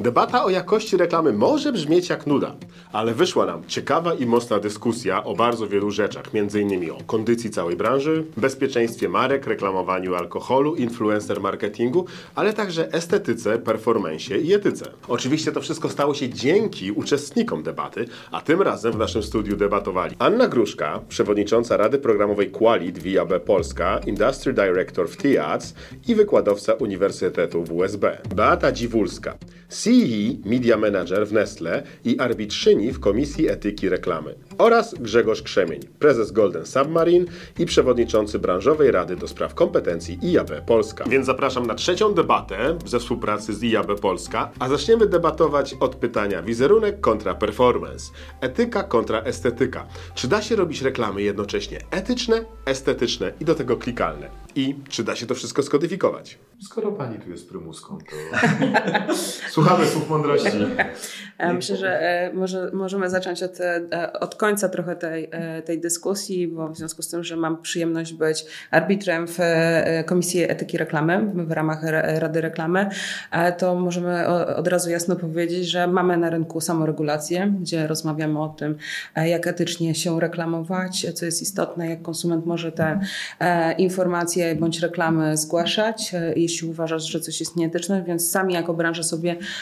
Debata o jakości reklamy może brzmieć jak nuda, ale wyszła nam ciekawa i mocna dyskusja o bardzo wielu rzeczach, m.in. o kondycji całej branży, bezpieczeństwie marek, reklamowaniu alkoholu, influencer marketingu, ale także estetyce, performensie i etyce. Oczywiście to wszystko stało się dzięki uczestnikom debaty, a tym razem w naszym studiu debatowali Anna Gruszka, przewodnicząca Rady Programowej Qualit VIAB Polska, Industry Director w TIAC i wykładowca Uniwersytetu WSB, Beata Dziwulska, CE Media Manager w Nestle i arbitrzyni w Komisji Etyki Reklamy oraz Grzegorz Krzemień, prezes Golden Submarine i przewodniczący branżowej Rady do Spraw Kompetencji IAB Polska. Więc zapraszam na trzecią debatę ze współpracy z IAB Polska, a zaczniemy debatować od pytania wizerunek kontra performance, etyka kontra estetyka. Czy da się robić reklamy jednocześnie etyczne, estetyczne i do tego klikalne? I czy da się to wszystko skodyfikować? Skoro pani tu jest prymuską, to mądrości. Myślę, że e, może, możemy zacząć od, e, od końca trochę tej, e, tej dyskusji, bo w związku z tym, że mam przyjemność być arbitrem w Komisji Etyki Reklamy w ramach Rady Reklamy, to możemy od razu jasno powiedzieć, że mamy na rynku samoregulację, gdzie rozmawiamy o tym, jak etycznie się reklamować, co jest istotne, jak konsument może te informacje bądź reklamy zgłaszać, jeśli uważasz, że coś jest nieetyczne, więc sami jako branża sobie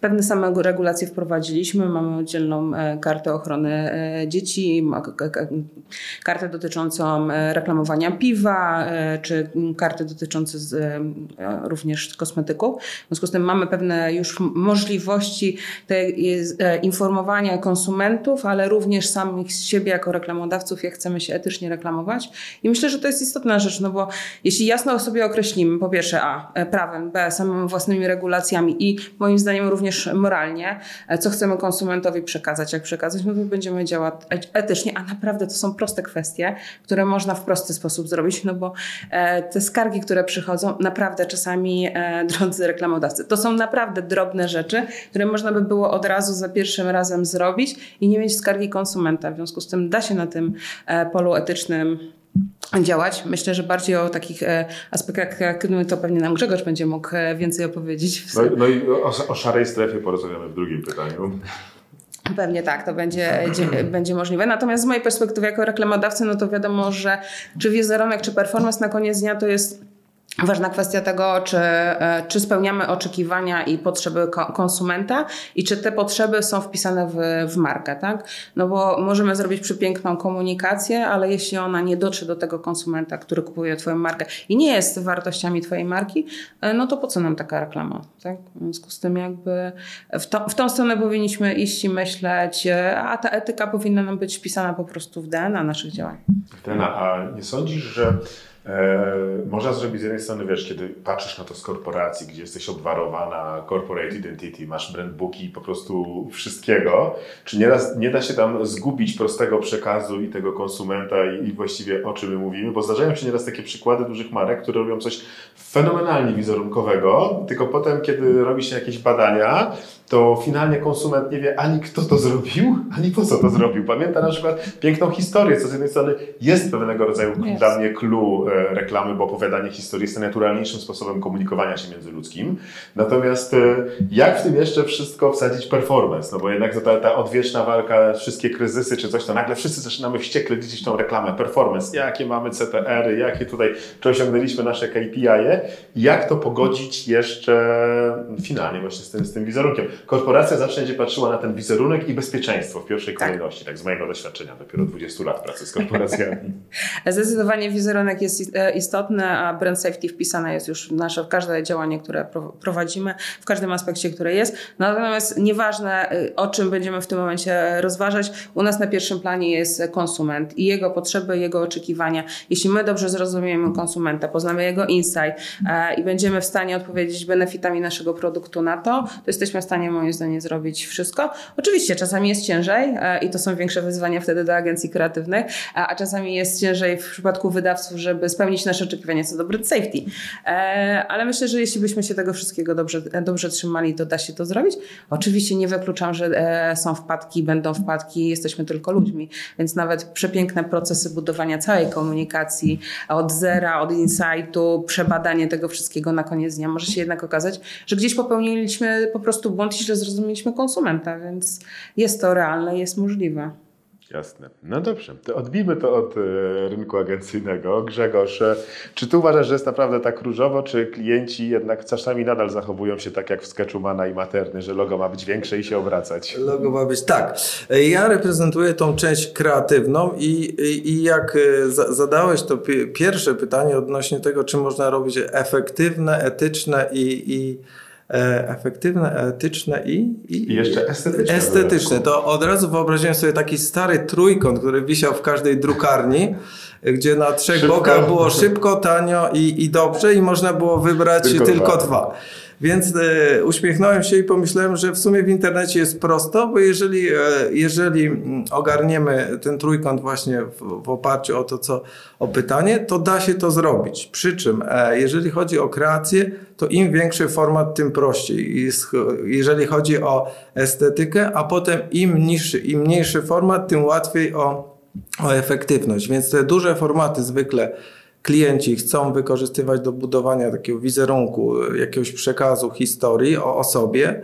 pewne same regulacje wprowadziliśmy. Mamy oddzielną e, kartę ochrony e, dzieci, kartę dotyczącą e, reklamowania piwa, czy kartę dotyczącą również kosmetyków. W związku z tym mamy pewne już możliwości informowania konsumentów, ale również samych siebie jako reklamodawców, jak chcemy się etycznie reklamować. I myślę, że to jest istotna rzecz, no bo jeśli jasno sobie określimy, po pierwsze A, prawem, B, samymi własnymi regulacjami i moim zdaniem również również moralnie, e, co chcemy konsumentowi przekazać, jak przekazać, no to będziemy działać etycznie, a naprawdę to są proste kwestie, które można w prosty sposób zrobić, no bo e, te skargi, które przychodzą, naprawdę czasami, e, drodzy reklamodawcy, to są naprawdę drobne rzeczy, które można by było od razu za pierwszym razem zrobić i nie mieć skargi konsumenta. W związku z tym da się na tym polu etycznym działać. Myślę, że bardziej o takich e, aspektach, jak no, to pewnie nam Grzegorz będzie mógł e, więcej opowiedzieć. No, no i o, o szarej strefie porozmawiamy w drugim pytaniu. Pewnie tak, to będzie, będzie możliwe. Natomiast z mojej perspektywy jako reklamodawcy, no to wiadomo, że czy wizerunek, czy performance na koniec dnia to jest Ważna kwestia tego, czy, e, czy spełniamy oczekiwania i potrzeby konsumenta i czy te potrzeby są wpisane w, w markę, tak? No bo możemy zrobić przepiękną komunikację, ale jeśli ona nie dotrze do tego konsumenta, który kupuje Twoją markę i nie jest wartościami Twojej marki, e, no to po co nam taka reklama, tak? W związku z tym jakby w, to, w tą stronę powinniśmy iść i myśleć, e, a ta etyka powinna nam być wpisana po prostu w DNA naszych działań. DNA, a nie sądzisz, że można zrobić z jednej strony, wiesz, kiedy patrzysz na to z korporacji, gdzie jesteś obwarowana corporate identity, masz brand booki po prostu wszystkiego, czy nie da, nie da się tam zgubić prostego przekazu i tego konsumenta i, i właściwie o czym my mówimy, bo zdarzają się nieraz takie przykłady dużych marek, które robią coś fenomenalnie wizerunkowego, tylko potem, kiedy robi się jakieś badania, to finalnie konsument nie wie ani kto to zrobił, ani po co to zrobił. Pamięta na przykład piękną historię, co z jednej strony jest pewnego rodzaju yes. dla mnie clue e, reklamy, bo opowiadanie historii jest najnaturalniejszym sposobem komunikowania się międzyludzkim. Natomiast e, jak w tym jeszcze wszystko wsadzić performance? No bo jednak ta, ta odwieczna walka, wszystkie kryzysy czy coś, to nagle wszyscy zaczynamy wściekle liczyć tą reklamę performance. Jakie mamy CTR-y, jakie tutaj, czy osiągnęliśmy nasze KPI, -e, jak to pogodzić jeszcze finalnie właśnie z tym, z tym wizerunkiem korporacja zawsze będzie patrzyła na ten wizerunek i bezpieczeństwo w pierwszej tak. kolejności, tak z mojego doświadczenia, dopiero 20 lat pracy z korporacjami. Zdecydowanie wizerunek jest e, istotny, a brand safety wpisane jest już w nasze, w każde działanie, które prowadzimy, w każdym aspekcie, które jest. Natomiast nieważne, e, o czym będziemy w tym momencie rozważać, u nas na pierwszym planie jest konsument i jego potrzeby, jego oczekiwania. Jeśli my dobrze zrozumiemy konsumenta, poznamy jego insight e, i będziemy w stanie odpowiedzieć benefitami naszego produktu na to, to jesteśmy w stanie moim zdaniem zrobić wszystko. Oczywiście czasami jest ciężej e, i to są większe wyzwania wtedy dla agencji kreatywnych, a czasami jest ciężej w przypadku wydawców, żeby spełnić nasze oczekiwania co do brand safety. Ale myślę, że jeśli byśmy się tego wszystkiego dobrze, dobrze trzymali, to da się to zrobić. Oczywiście nie wykluczam, że są wpadki, będą wpadki, jesteśmy tylko ludźmi, więc nawet przepiękne procesy budowania całej komunikacji od zera, od insightu, przebadanie tego wszystkiego na koniec dnia może się jednak okazać, że gdzieś popełniliśmy po prostu błąd źle zrozumieliśmy konsumenta, więc jest to realne, jest możliwe. Jasne. No dobrze, to odbijmy to od e, rynku agencyjnego. Grzegorz, e, czy ty uważasz, że jest naprawdę tak różowo, czy klienci jednak czasami nadal zachowują się tak jak w Sketchumana i Materny, że logo ma być większe i się obracać? Logo ma być tak. Ja reprezentuję tą część kreatywną i, i, i jak e, zadałeś to pierwsze pytanie odnośnie tego, czy można robić efektywne, etyczne i, i E, efektywne, etyczne i, i, I jeszcze estetyczne. Estetyczne. To od razu wyobraziłem sobie taki stary trójkąt, który wisiał w każdej drukarni, gdzie na trzech szybko. bokach było szybko, tanio i, i dobrze i można było wybrać tylko, tylko dwa. dwa. Więc e, uśmiechnąłem się i pomyślałem, że w sumie w internecie jest prosto, bo jeżeli, e, jeżeli mm, ogarniemy ten trójkąt właśnie w, w, oparciu o to, co o pytanie, to da się to zrobić. Przy czym, e, jeżeli chodzi o kreację, to im większy format, tym prościej. Jeżeli chodzi o estetykę, a potem im niższy, im mniejszy format, tym łatwiej o, o efektywność. Więc te duże formaty zwykle klienci chcą wykorzystywać do budowania takiego wizerunku, jakiegoś przekazu, historii o osobie,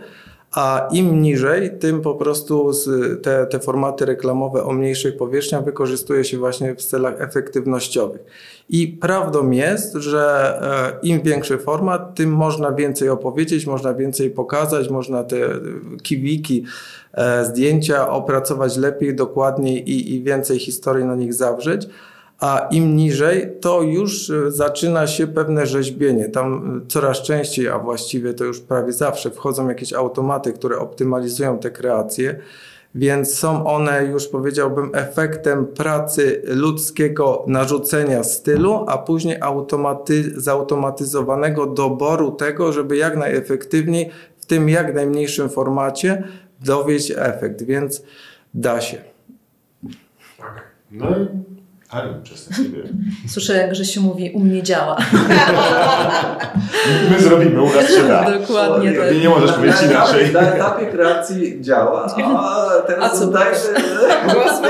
a im niżej, tym po prostu te, te formaty reklamowe o mniejszych powierzchniach wykorzystuje się właśnie w celach efektywnościowych. I prawdą jest, że e, im większy format, tym można więcej opowiedzieć, można więcej pokazać, można te kiwiki, e, zdjęcia opracować lepiej, dokładniej i, i więcej historii na nich zawrzeć a im niżej, to już e, zaczyna się pewne rzeźbienie. Tam e, coraz częściej, a właściwie to już prawie zawsze, wchodzą jakieś automaty, które optymalizują te kreacje, więc są one już powiedziałbym efektem pracy ludzkiego narzucenia stylu, a później automaty, zautomatyzowanego doboru tego, żeby jak najefektywniej w tym jak najmniejszym formacie dowieść efekt, więc da się. Tak. No ale przez ciebie. Słyszę, jak się mówi, u mnie działa. My zrobimy, u nas się da. Dokładnie tak. Nie, nie możesz powiedzieć inaczej. Na etapie kreacji działa, a teraz a co dajże... Głos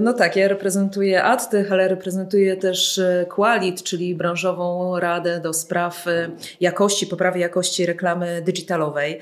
no tak, ja reprezentuję AdTech, ale reprezentuję też e, Qualit, czyli branżową radę do spraw e, jakości, poprawy jakości reklamy digitalowej.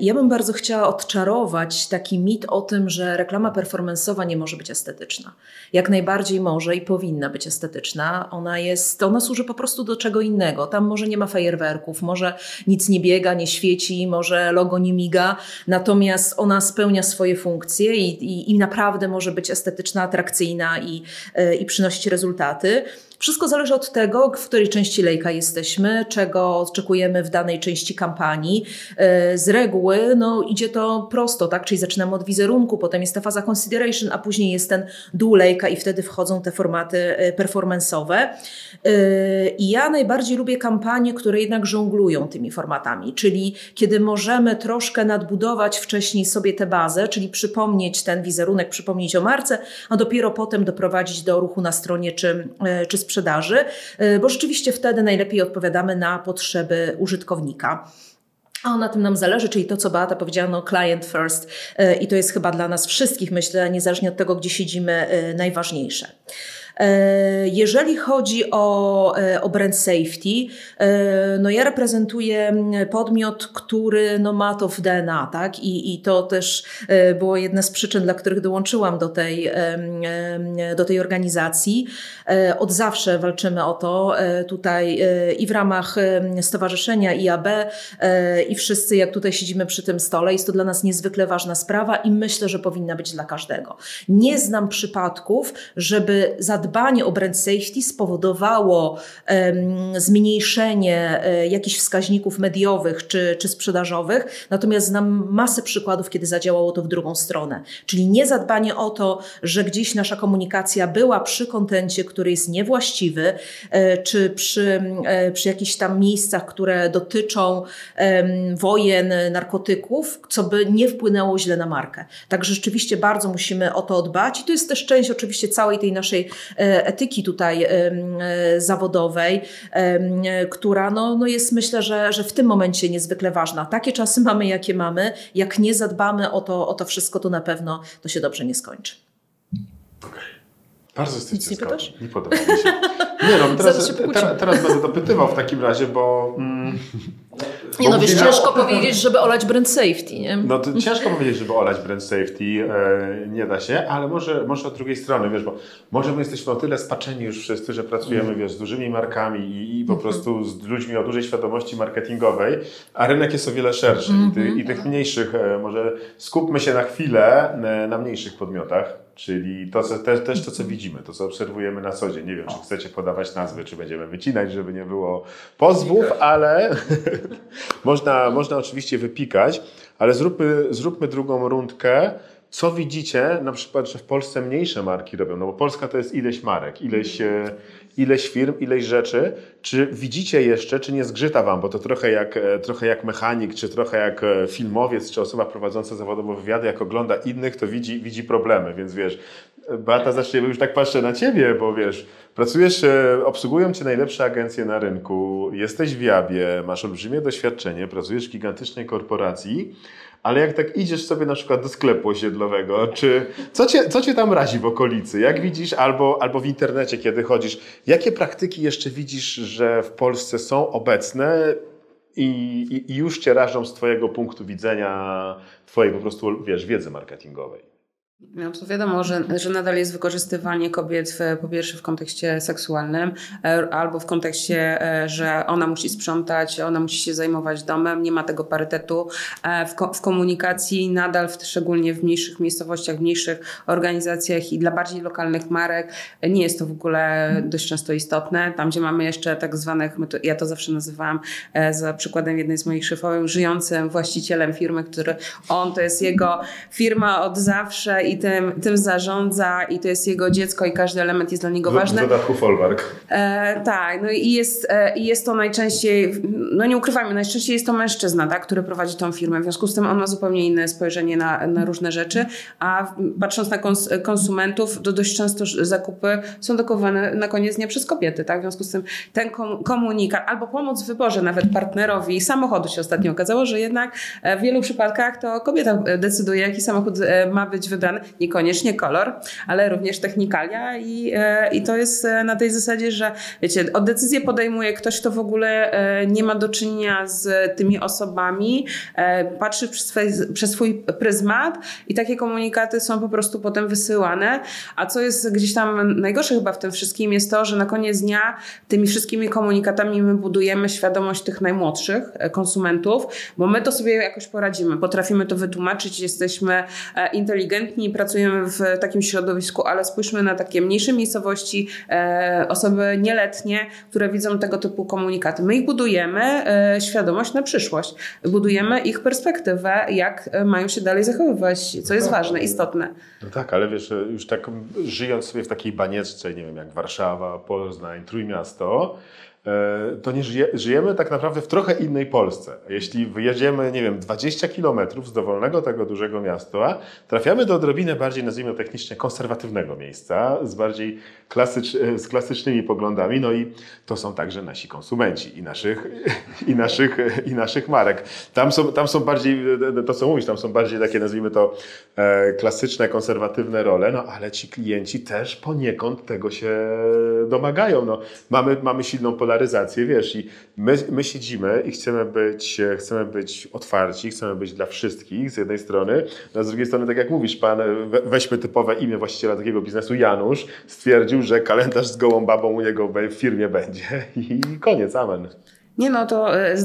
Ja bym bardzo chciała odczarować taki mit o tym, że reklama performanceowa nie może być estetyczna. Jak najbardziej może i powinna być estetyczna. Ona jest, ona służy po prostu do czego innego. Tam może nie ma fajerwerków, może nic nie biega, nie świeci, może logo nie miga, natomiast ona spełnia swoje funkcje i, i, i naprawdę może być estetyczna, atrakcyjna i, e, i przynosić rezultaty. Wszystko zależy od tego, w której części lejka jesteśmy, czego oczekujemy w danej części kampanii. E, z reguły no, idzie to prosto, tak? czyli zaczynamy od wizerunku, potem jest ta faza consideration, a później jest ten dół lejka i wtedy wchodzą te formaty e, performance'owe. E, I ja najbardziej lubię kampanie, które jednak żonglują tymi formatami, czyli kiedy możemy troszkę nadbudować wcześniej sobie tę bazę, czyli przypomnieć ten wizerunek, przypomnieć o marce, a dopiero potem doprowadzić do ruchu na stronie czy, czy sprzedaży, y, bo rzeczywiście wtedy najlepiej odpowiadamy na potrzeby użytkownika. A na tym nam zależy, czyli to, co Beata powiedziała, no client first y, i to jest chyba dla nas wszystkich, myślę, niezależnie od tego, gdzie siedzimy, y, najważniejsze. E, jeżeli chodzi o, e, o brand safety, e, no ja reprezentuję podmiot, który no ma to w DNA, tak? I, I to też było jedna z przyczyn, dla których dołączyłam do tej, do tej organizacji. Od zawsze walczymy o to tutaj i w ramach Stowarzyszenia IAB i wszyscy, jak tutaj siedzimy przy tym stole, jest to dla nas niezwykle ważna sprawa i myślę, że powinna być dla każdego. Nie znam przypadków, żeby zadbać dbanie o brand safety spowodowało zmniejszenie um, jakichś wskaźników mediowych czy, czy sprzedażowych, natomiast znam masę przykładów, kiedy zadziałało to w drugą stronę. Czyli nie zadbanie o to, że gdzieś nasza komunikacja była przy kontencie, który jest niewłaściwy, um, czy przy, przy jakichś tam miejscach, które dotyczą wojen, narkotyków, co by nie wpłynęło źle na markę. Także rzeczywiście bardzo musimy o to dbać i to jest też część oczywiście całej tej naszej etyki tutaj zawodowej, która no, no jest myślę, że, że w tym momencie niezwykle ważna. Takie czasy mamy, jakie mamy. Jak nie zadbamy o to, o to wszystko, to na pewno to się dobrze nie skończy. Bardzo jesteście Nic nie? Nie podoba mi się. Nie no, teraz, teraz, teraz będę dopytywał w takim razie, bo... Mm, nie no, wiesz, ciężko powiedzieć, żeby olać brand safety, nie? No to ciężko powiedzieć, żeby olać brand safety, e, nie da się, ale może, może od drugiej strony, wiesz, bo może my jesteśmy o tyle spaczeni już wszyscy, że pracujemy, wiesz, z dużymi markami i, i po mhm. prostu z ludźmi o dużej świadomości marketingowej, a rynek jest o wiele szerszy i, ty, i tych mniejszych, e, może skupmy się na chwilę e, na mniejszych podmiotach, Czyli to, co, też, też to, co widzimy, to, co obserwujemy na co dzień. Nie wiem, czy chcecie podawać nazwy, czy będziemy wycinać, żeby nie było pozwów, ale można, można oczywiście wypikać, ale zróbmy, zróbmy drugą rundkę. Co widzicie, na przykład, że w Polsce mniejsze marki robią? No bo Polska to jest ileś marek, ileś, e, ileś firm, ileś rzeczy. Czy widzicie jeszcze, czy nie zgrzyta wam, bo to trochę jak, e, trochę jak mechanik, czy trochę jak e, filmowiec, czy osoba prowadząca zawodowo wywiady, jak ogląda innych, to widzi, widzi problemy, więc wiesz, Beata, zacznie, już tak patrzę na ciebie, bo wiesz, pracujesz, obsługują cię najlepsze agencje na rynku, jesteś w Jabie, masz olbrzymie doświadczenie, pracujesz w gigantycznej korporacji, ale jak tak idziesz sobie na przykład do sklepu osiedlowego, czy co cię, co cię tam razi w okolicy? Jak widzisz, albo, albo w internecie, kiedy chodzisz, jakie praktyki jeszcze widzisz, że w Polsce są obecne i, i, i już cię rażą z twojego punktu widzenia, twojej po prostu, wiesz, wiedzy marketingowej? No to wiadomo, że, że nadal jest wykorzystywanie kobiet w, po pierwsze w kontekście seksualnym e, albo w kontekście, e, że ona musi sprzątać, ona musi się zajmować domem, nie ma tego parytetu e, w, w komunikacji nadal, w, szczególnie w mniejszych miejscowościach, w mniejszych organizacjach i dla bardziej lokalnych marek nie jest to w ogóle dość często istotne. Tam, gdzie mamy jeszcze tak zwanych, ja to zawsze nazywałam za przykładem jednej z moich szefowych, żyjącym właścicielem firmy, który on to jest jego firma od zawsze i tym, tym zarządza i to jest jego dziecko i każdy element jest dla niego ważny. W dodatku folwark. E, tak, no i jest, e, jest to najczęściej, no nie ukrywajmy, najczęściej jest to mężczyzna, tak, który prowadzi tą firmę. W związku z tym on ma zupełnie inne spojrzenie na, na różne rzeczy, a patrząc na kons konsumentów, to dość często zakupy są dokowane na koniec dnia przez kobiety, tak? W związku z tym ten komunikat albo pomoc w wyborze nawet partnerowi samochodu się ostatnio okazało, że jednak w wielu przypadkach to kobieta decyduje, jaki samochód e, ma być wybrany niekoniecznie kolor, ale również technikalia i, e, i to jest e, na tej zasadzie, że wiecie, o decyzję podejmuje ktoś, kto w ogóle e, nie ma do czynienia z tymi osobami, patrzy przez, swój, przez swój pryzmat i takie komunikaty są po prostu potem wysyłane, a co jest gdzieś tam najgorsze chyba w tym wszystkim jest to, że na koniec dnia tymi wszystkimi komunikatami my budujemy świadomość tych najmłodszych konsumentów, bo my to sobie jakoś poradzimy, potrafimy to wytłumaczyć, jesteśmy inteligentni, pracujemy w takim środowisku, ale spójrzmy na takie mniejsze miejscowości, e, osoby nieletnie, które widzą tego typu komunikaty. My ich budujemy e, świadomość na przyszłość. Budujemy ich perspektywę, jak mają się dalej zachowywać, co jest ważne, istotne. No tak, ale wiesz, już tak żyjąc sobie w takiej banieczce, nie wiem, jak Warszawa, Poznań, Trójmiasto, E, to nie żyje, żyjemy tak naprawdę w trochę innej Polsce. Jeśli wyjedziemy, nie wiem, 20 kilometrów z dowolnego tego dużego miasta, trafiamy do odrobinę bardziej, nazwijmy technicznie, konserwatywnego miejsca, z bardziej klasycz, z klasycznymi poglądami, no i to są także nasi konsumenci i naszych, i naszych, i naszych marek. Tam są, tam są bardziej, to co mówisz, tam są bardziej takie, nazwijmy to, e, klasyczne, konserwatywne role, no ale ci klienci też poniekąd tego się domagają. No, mamy, mamy silną polaryzację, wiesz, i my, my siedzimy i chcemy być, chcemy być otwarci, chcemy być dla wszystkich z jednej strony, no, a z drugiej strony, tak jak mówisz, pan, weźmy typowe imię właściciela takiego biznesu, Janusz, stwierdził, że kalendarz z gołą babą u niego w firmie będzie i koniec, amen. Nie no, to e, e,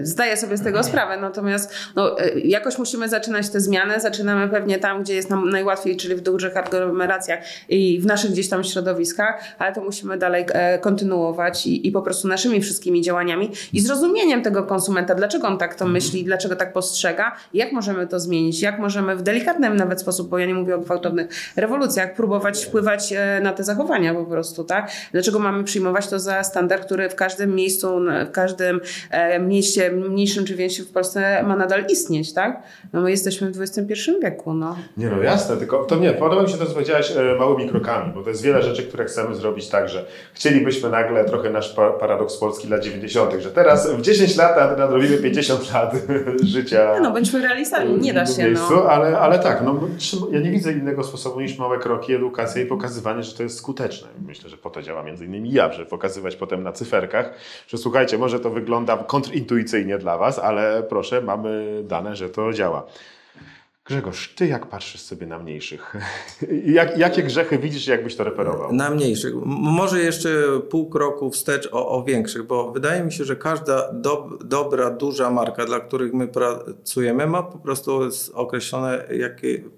zdaję sobie z tego sprawę, natomiast no, e, jakoś musimy zaczynać te zmiany. Zaczynamy pewnie tam, gdzie jest nam najłatwiej, czyli w dużych aglomeracjach i w naszych gdzieś tam środowiskach, ale to musimy dalej kontynuować i, i po prostu naszymi wszystkimi działaniami i zrozumieniem tego konsumenta, dlaczego on tak to mhm. myśli, dlaczego tak postrzega, jak możemy to zmienić, jak możemy w delikatnym nawet sposób, bo ja nie mówię o gwałtownych rewolucjach, próbować wpływać na te zachowania po prostu, tak? Dlaczego mamy przyjmować to za standard, który w każdym miejscu, w każdym każdym mieście, mniejszym czy większym w Polsce ma nadal istnieć, tak? No my jesteśmy w XXI wieku, no. Nie no, jasne, tylko to nie, podoba mi się to, co powiedziałaś małymi krokami, bo to jest wiele rzeczy, które chcemy zrobić tak, że chcielibyśmy nagle trochę nasz paradoks Polski lat 90., że teraz w 10 lat nadrobimy 50 lat życia. Nie no, bądźmy realistami, nie da się. Miejscu, no. ale, ale tak, no, ja nie widzę innego sposobu niż małe kroki, edukacja i pokazywanie, że to jest skuteczne. Myślę, że po to działa między innymi ja, żeby pokazywać potem na cyferkach, że słuchajcie, może to wygląda kontrintuicyjnie dla Was, ale proszę, mamy dane, że to działa. Grzegorz, ty jak patrzysz sobie na mniejszych? Jak, jakie grzechy widzisz, jakbyś to reperował? Na mniejszych. Może jeszcze pół kroku wstecz o, o większych, bo wydaje mi się, że każda do, dobra, duża marka, dla których my pracujemy, ma po prostu określone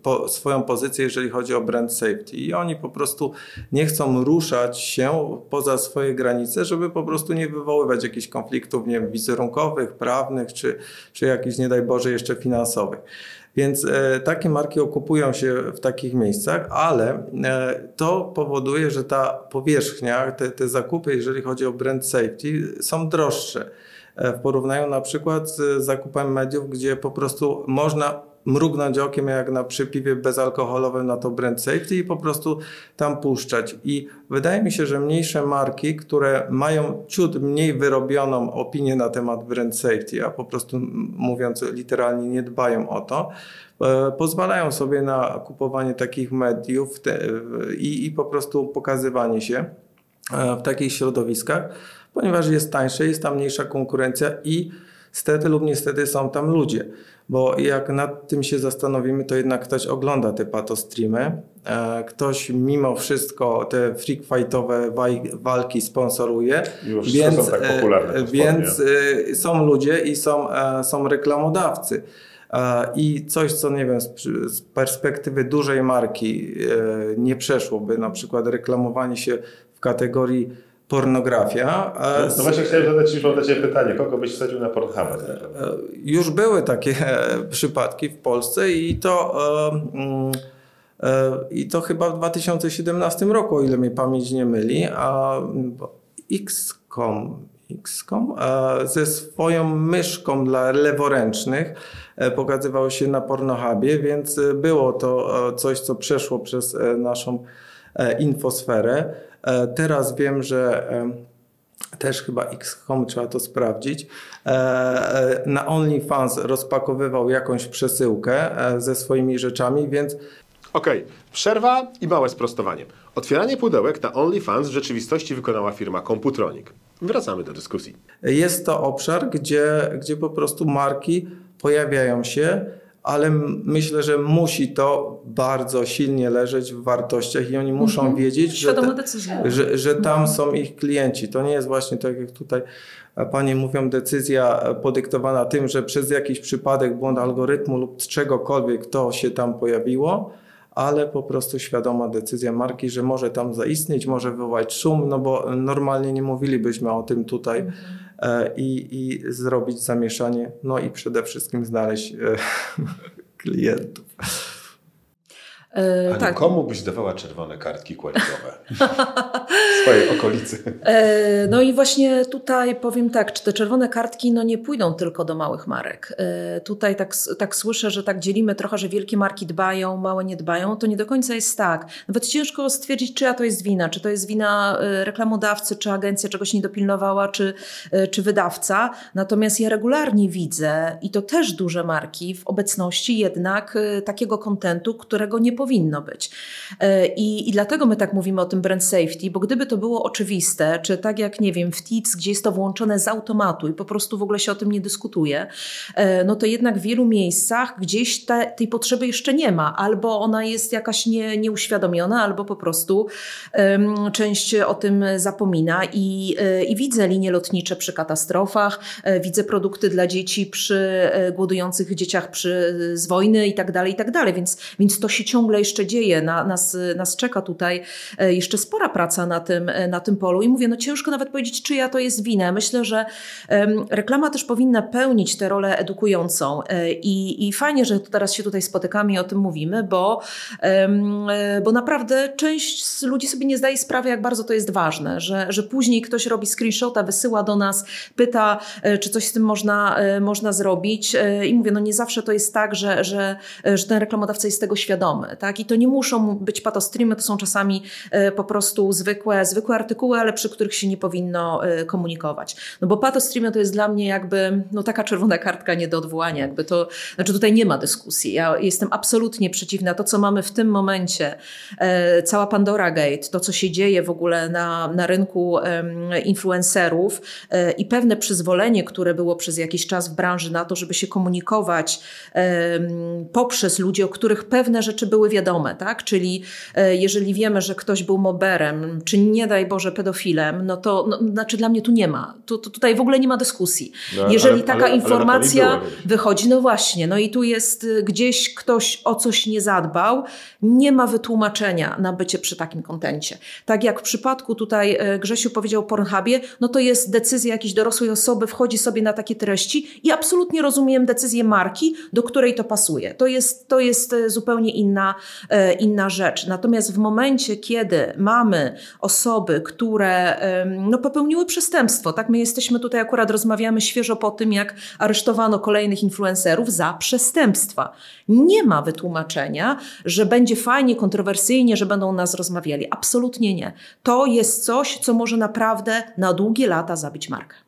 po, swoją pozycję, jeżeli chodzi o brand safety. I oni po prostu nie chcą ruszać się poza swoje granice, żeby po prostu nie wywoływać jakichś konfliktów nie wiem, wizerunkowych, prawnych, czy, czy jakichś, nie daj Boże, jeszcze finansowych. Więc e, takie marki okupują się w takich miejscach, ale e, to powoduje, że ta powierzchnia, te, te zakupy, jeżeli chodzi o brand safety, są droższe. E, w porównaniu na przykład z zakupem mediów, gdzie po prostu można mrugnąć okiem jak na przypiwie bezalkoholowym na to brand safety i po prostu tam puszczać. I wydaje mi się, że mniejsze marki, które mają ciut mniej wyrobioną opinię na temat brand safety, a po prostu mówiąc literalnie nie dbają o to, e, pozwalają sobie na kupowanie takich mediów i, i po prostu pokazywanie się e, w takich środowiskach, ponieważ jest tańsze, jest tam mniejsza konkurencja i stety lub niestety są tam ludzie bo jak nad tym się zastanowimy, to jednak ktoś ogląda te patostreamy, e, ktoś mimo wszystko te freak fightowe walki sponsoruje, Już więc, są tak popularne więc e, są ludzie i są, e, są reklamodawcy. I coś, co nie wiem, z perspektywy dużej marki nie przeszłoby, na przykład reklamowanie się w kategorii pornografia. No, no właśnie chciałem zadać Ci Ciebie pytanie, kogo byś wsadził na Pornhub'a? E, już były takie e, przypadki w Polsce i to mm, e, i to chyba w 2017 roku, o ile mnie pamięć nie myli, a XCOM, XCOM ze swoją myszką dla leworęcznych pokazywał się na Pornhubie, więc było to coś, co przeszło przez naszą infosferę. E, teraz wiem, że też chyba XCOM trzeba to sprawdzić. E, e, na OnlyFans rozpakowywał jakąś przesyłkę ze swoimi rzeczami, więc. Okej, okay. przerwa i małe sprostowanie. Otwieranie pudełek na OnlyFans w rzeczywistości wykonała firma Computronic. Wracamy do dyskusji. Jest to obszar, gdzie, gdzie po prostu marki pojawiają się ale myślę, że musi to bardzo silnie leżeć w wartościach i oni muszą mhm. wiedzieć, że, te, że, że, tam są ich klienci. To nie jest właśnie tak, jak tutaj panie mówią, decyzja podyktowana tym, że przez jakiś przypadek, błąd algorytmu lub czegokolwiek to się tam pojawiło, ale po prostu świadoma decyzja marki, że może tam zaistnieć, może wywołać szum, no bo normalnie nie mówilibyśmy o tym tutaj. Mhm E, i, i zrobić zamieszanie, no i przede wszystkim znaleźć e, klientów. E, tak. komu byś dawała czerwone kartki kwalitowe? swojej okolicy. E, no i właśnie tutaj powiem tak, czy te czerwone kartki no nie pójdą tylko do małych marek. E, tutaj tak, tak słyszę, że tak dzielimy trochę, że wielkie marki dbają, małe nie dbają. To nie do końca jest tak. Nawet ciężko stwierdzić, czyja to jest wina. Czy to jest wina e, reklamodawcy, czy agencja czegoś nie dopilnowała, czy, czy wydawca. Natomiast ja regularnie widzę, i to też duże marki, w obecności jednak takiego kontentu, którego nie powinno być. I, I dlatego my tak mówimy o tym brand safety, bo gdyby to było oczywiste, czy tak jak, nie wiem, w TIC, gdzie jest to włączone z automatu i po prostu w ogóle się o tym nie dyskutuje, e, no to jednak w wielu miejscach gdzieś te, tej potrzeby jeszcze nie ma, albo ona jest jakaś nie, nieuświadomiona, albo po prostu um, część o tym zapomina. I, e, i widzę linie lotnicze przy katastrofach, widzę produkty dla dzieci przy głodujących dzieciach przy, z wojny i tak dalej, i tak dalej, więc, więc to się ciągle jeszcze dzieje. Na, nas, nas czeka tutaj jeszcze spora praca na tym, na tym polu i mówię, no ciężko nawet powiedzieć, czyja to jest wina. Myślę, że reklama też powinna pełnić tę rolę edukującą i, i fajnie, że teraz się tutaj spotykamy i o tym mówimy, bo, bo naprawdę część z ludzi sobie nie zdaje sprawy, jak bardzo to jest ważne, że, że później ktoś robi screenshota, wysyła do nas, pyta, e, czy coś z tym można, e, można zrobić e, i mówię, no nie zawsze to jest tak, że, że, że ten reklamodawca jest tego świadomy, tak? I to nie muszą być patostreamy, to są czasami po prostu zwykłe, zwykłe artykuły, ale przy których się nie powinno komunikować. No bo patostreamy to jest dla mnie jakby, no taka czerwona kartka nie do odwołania, jakby to, znaczy tutaj nie ma dyskusji. Ja jestem absolutnie przeciwna. To, co mamy w tym momencie, cała Pandora Gate, to, co się dzieje w ogóle na, na rynku influencerów e, i pewne przyzwolenie, które było przez jakiś czas w branży na to, żeby się komunikować poprzez ludzi, o których pewne rzeczy były wiadome, tak? Czyli e, jeżeli wiemy, że ktoś był moberem, czy nie daj Boże pedofilem, no to no, znaczy dla mnie tu nie ma. Tu, tu tutaj w ogóle nie ma dyskusji. No, jeżeli ale, taka ale, informacja ale wychodzi, no właśnie, no i tu jest y, gdzieś ktoś o coś nie zadbał, nie ma wytłumaczenia na bycie przy takim kontencie. Tak jak w przypadku tutaj e, Grzesiu powiedział o Pornhubie, no to jest decyzja jakiejś dorosłej osoby, wchodzi sobie na takie treści i absolutnie rozumiem decyzję marki, do której to pasuje. To jest, to jest e, zupełnie inna, inna rzecz. Natomiast w momencie, kiedy mamy osoby, które no, popełniły przestępstwo, tak my jesteśmy tutaj akurat rozmawiamy świeżo po tym, jak aresztowano kolejnych influencerów za przestępstwa. Nie ma wytłumaczenia, że będzie fajnie, kontrowersyjnie, że będą nas rozmawiali. Absolutnie nie. To jest coś, co może naprawdę na długie lata zabić markę.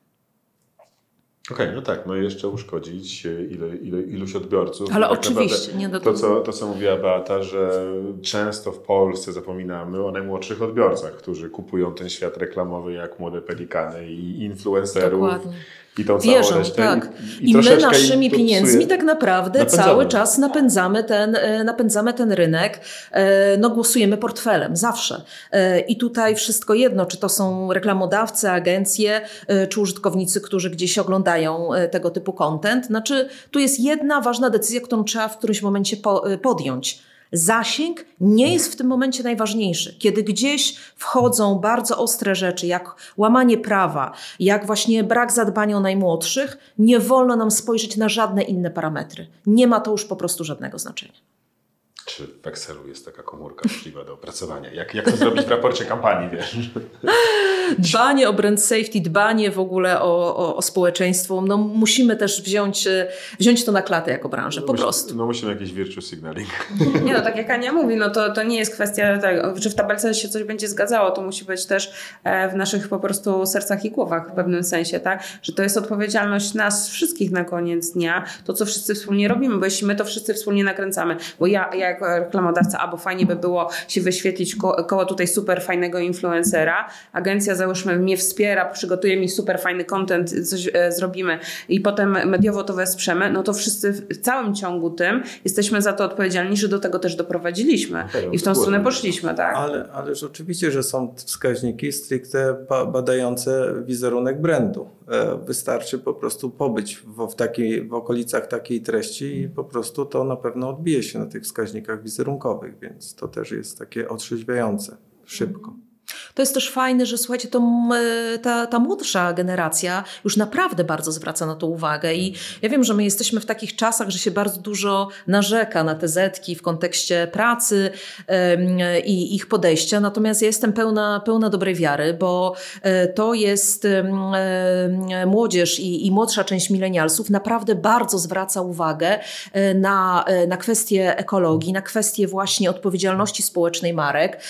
Okej, okay, no tak, no i jeszcze uszkodzić ile, ile, iluś odbiorców. Ale tak oczywiście, nie do to, co, to, co mówiła Beata, że często w Polsce zapominamy o najmłodszych odbiorcach, którzy kupują ten świat reklamowy jak młode pelikany i influencerów. Dokładnie i tą Wierzą, tak. I, i, I my naszymi pieniędzmi tak naprawdę napędzamy. cały czas napędzamy ten, e, napędzamy ten rynek. E, no głosujemy portfelem, zawsze. E, I tutaj wszystko jedno, czy to są reklamodawcy, agencje, czy użytkownicy, którzy gdzieś oglądają tego typu content. Znaczy, tu jest jedna ważna decyzja, którą trzeba w którymś momencie podjąć Zasięg nie jest w tym momencie najważniejszy. Kiedy gdzieś wchodzą bardzo ostre rzeczy, jak łamanie prawa, jak właśnie brak zadbania o najmłodszych, nie wolno nam spojrzeć na żadne inne parametry. Nie ma to już po prostu żadnego znaczenia. Czy w Excelu jest taka komórka możliwa do opracowania? Jak, jak to zrobić w raporcie kampanii, wiesz? Dbanie o brand safety, dbanie w ogóle o, o, o społeczeństwo, no musimy też wziąć, e, wziąć to na klatę jako branżę, po no prostu. No musimy jakiś virtual signaling. Nie no, tak jak Ania mówi, no to, to nie jest kwestia tego, czy w tabelce się coś będzie zgadzało, to musi być też e, w naszych po prostu sercach i głowach w pewnym sensie, tak? Że to jest odpowiedzialność nas wszystkich na koniec dnia, to co wszyscy wspólnie robimy, bo jeśli my to wszyscy wspólnie nakręcamy, bo ja, ja jako reklamodawca, albo fajnie by było się wyświetlić ko koło tutaj super fajnego influencera, agencja załóżmy mnie wspiera, przygotuje mi super fajny content, coś e, zrobimy i potem mediowo to wesprzemy, no to wszyscy w całym ciągu tym jesteśmy za to odpowiedzialni, że do tego też doprowadziliśmy okay, i w tą stronę poszliśmy, tak? Ale, ale oczywiście, że są wskaźniki stricte badające wizerunek brandu. E, wystarczy po prostu pobyć w, w, takiej, w okolicach takiej treści i po prostu to na pewno odbije się na tych wskaźnikach wizerunkowych, więc to też jest takie otrzeźwiające szybko. To jest też fajne, że słuchajcie, to ta, ta młodsza generacja już naprawdę bardzo zwraca na to uwagę i ja wiem, że my jesteśmy w takich czasach, że się bardzo dużo narzeka na te zetki w kontekście pracy i ich podejścia, natomiast ja jestem pełna, pełna dobrej wiary, bo e, to jest młodzież i, i młodsza część milenialsów naprawdę bardzo zwraca uwagę e, na, e, na kwestie ekologii, na kwestie właśnie odpowiedzialności społecznej marek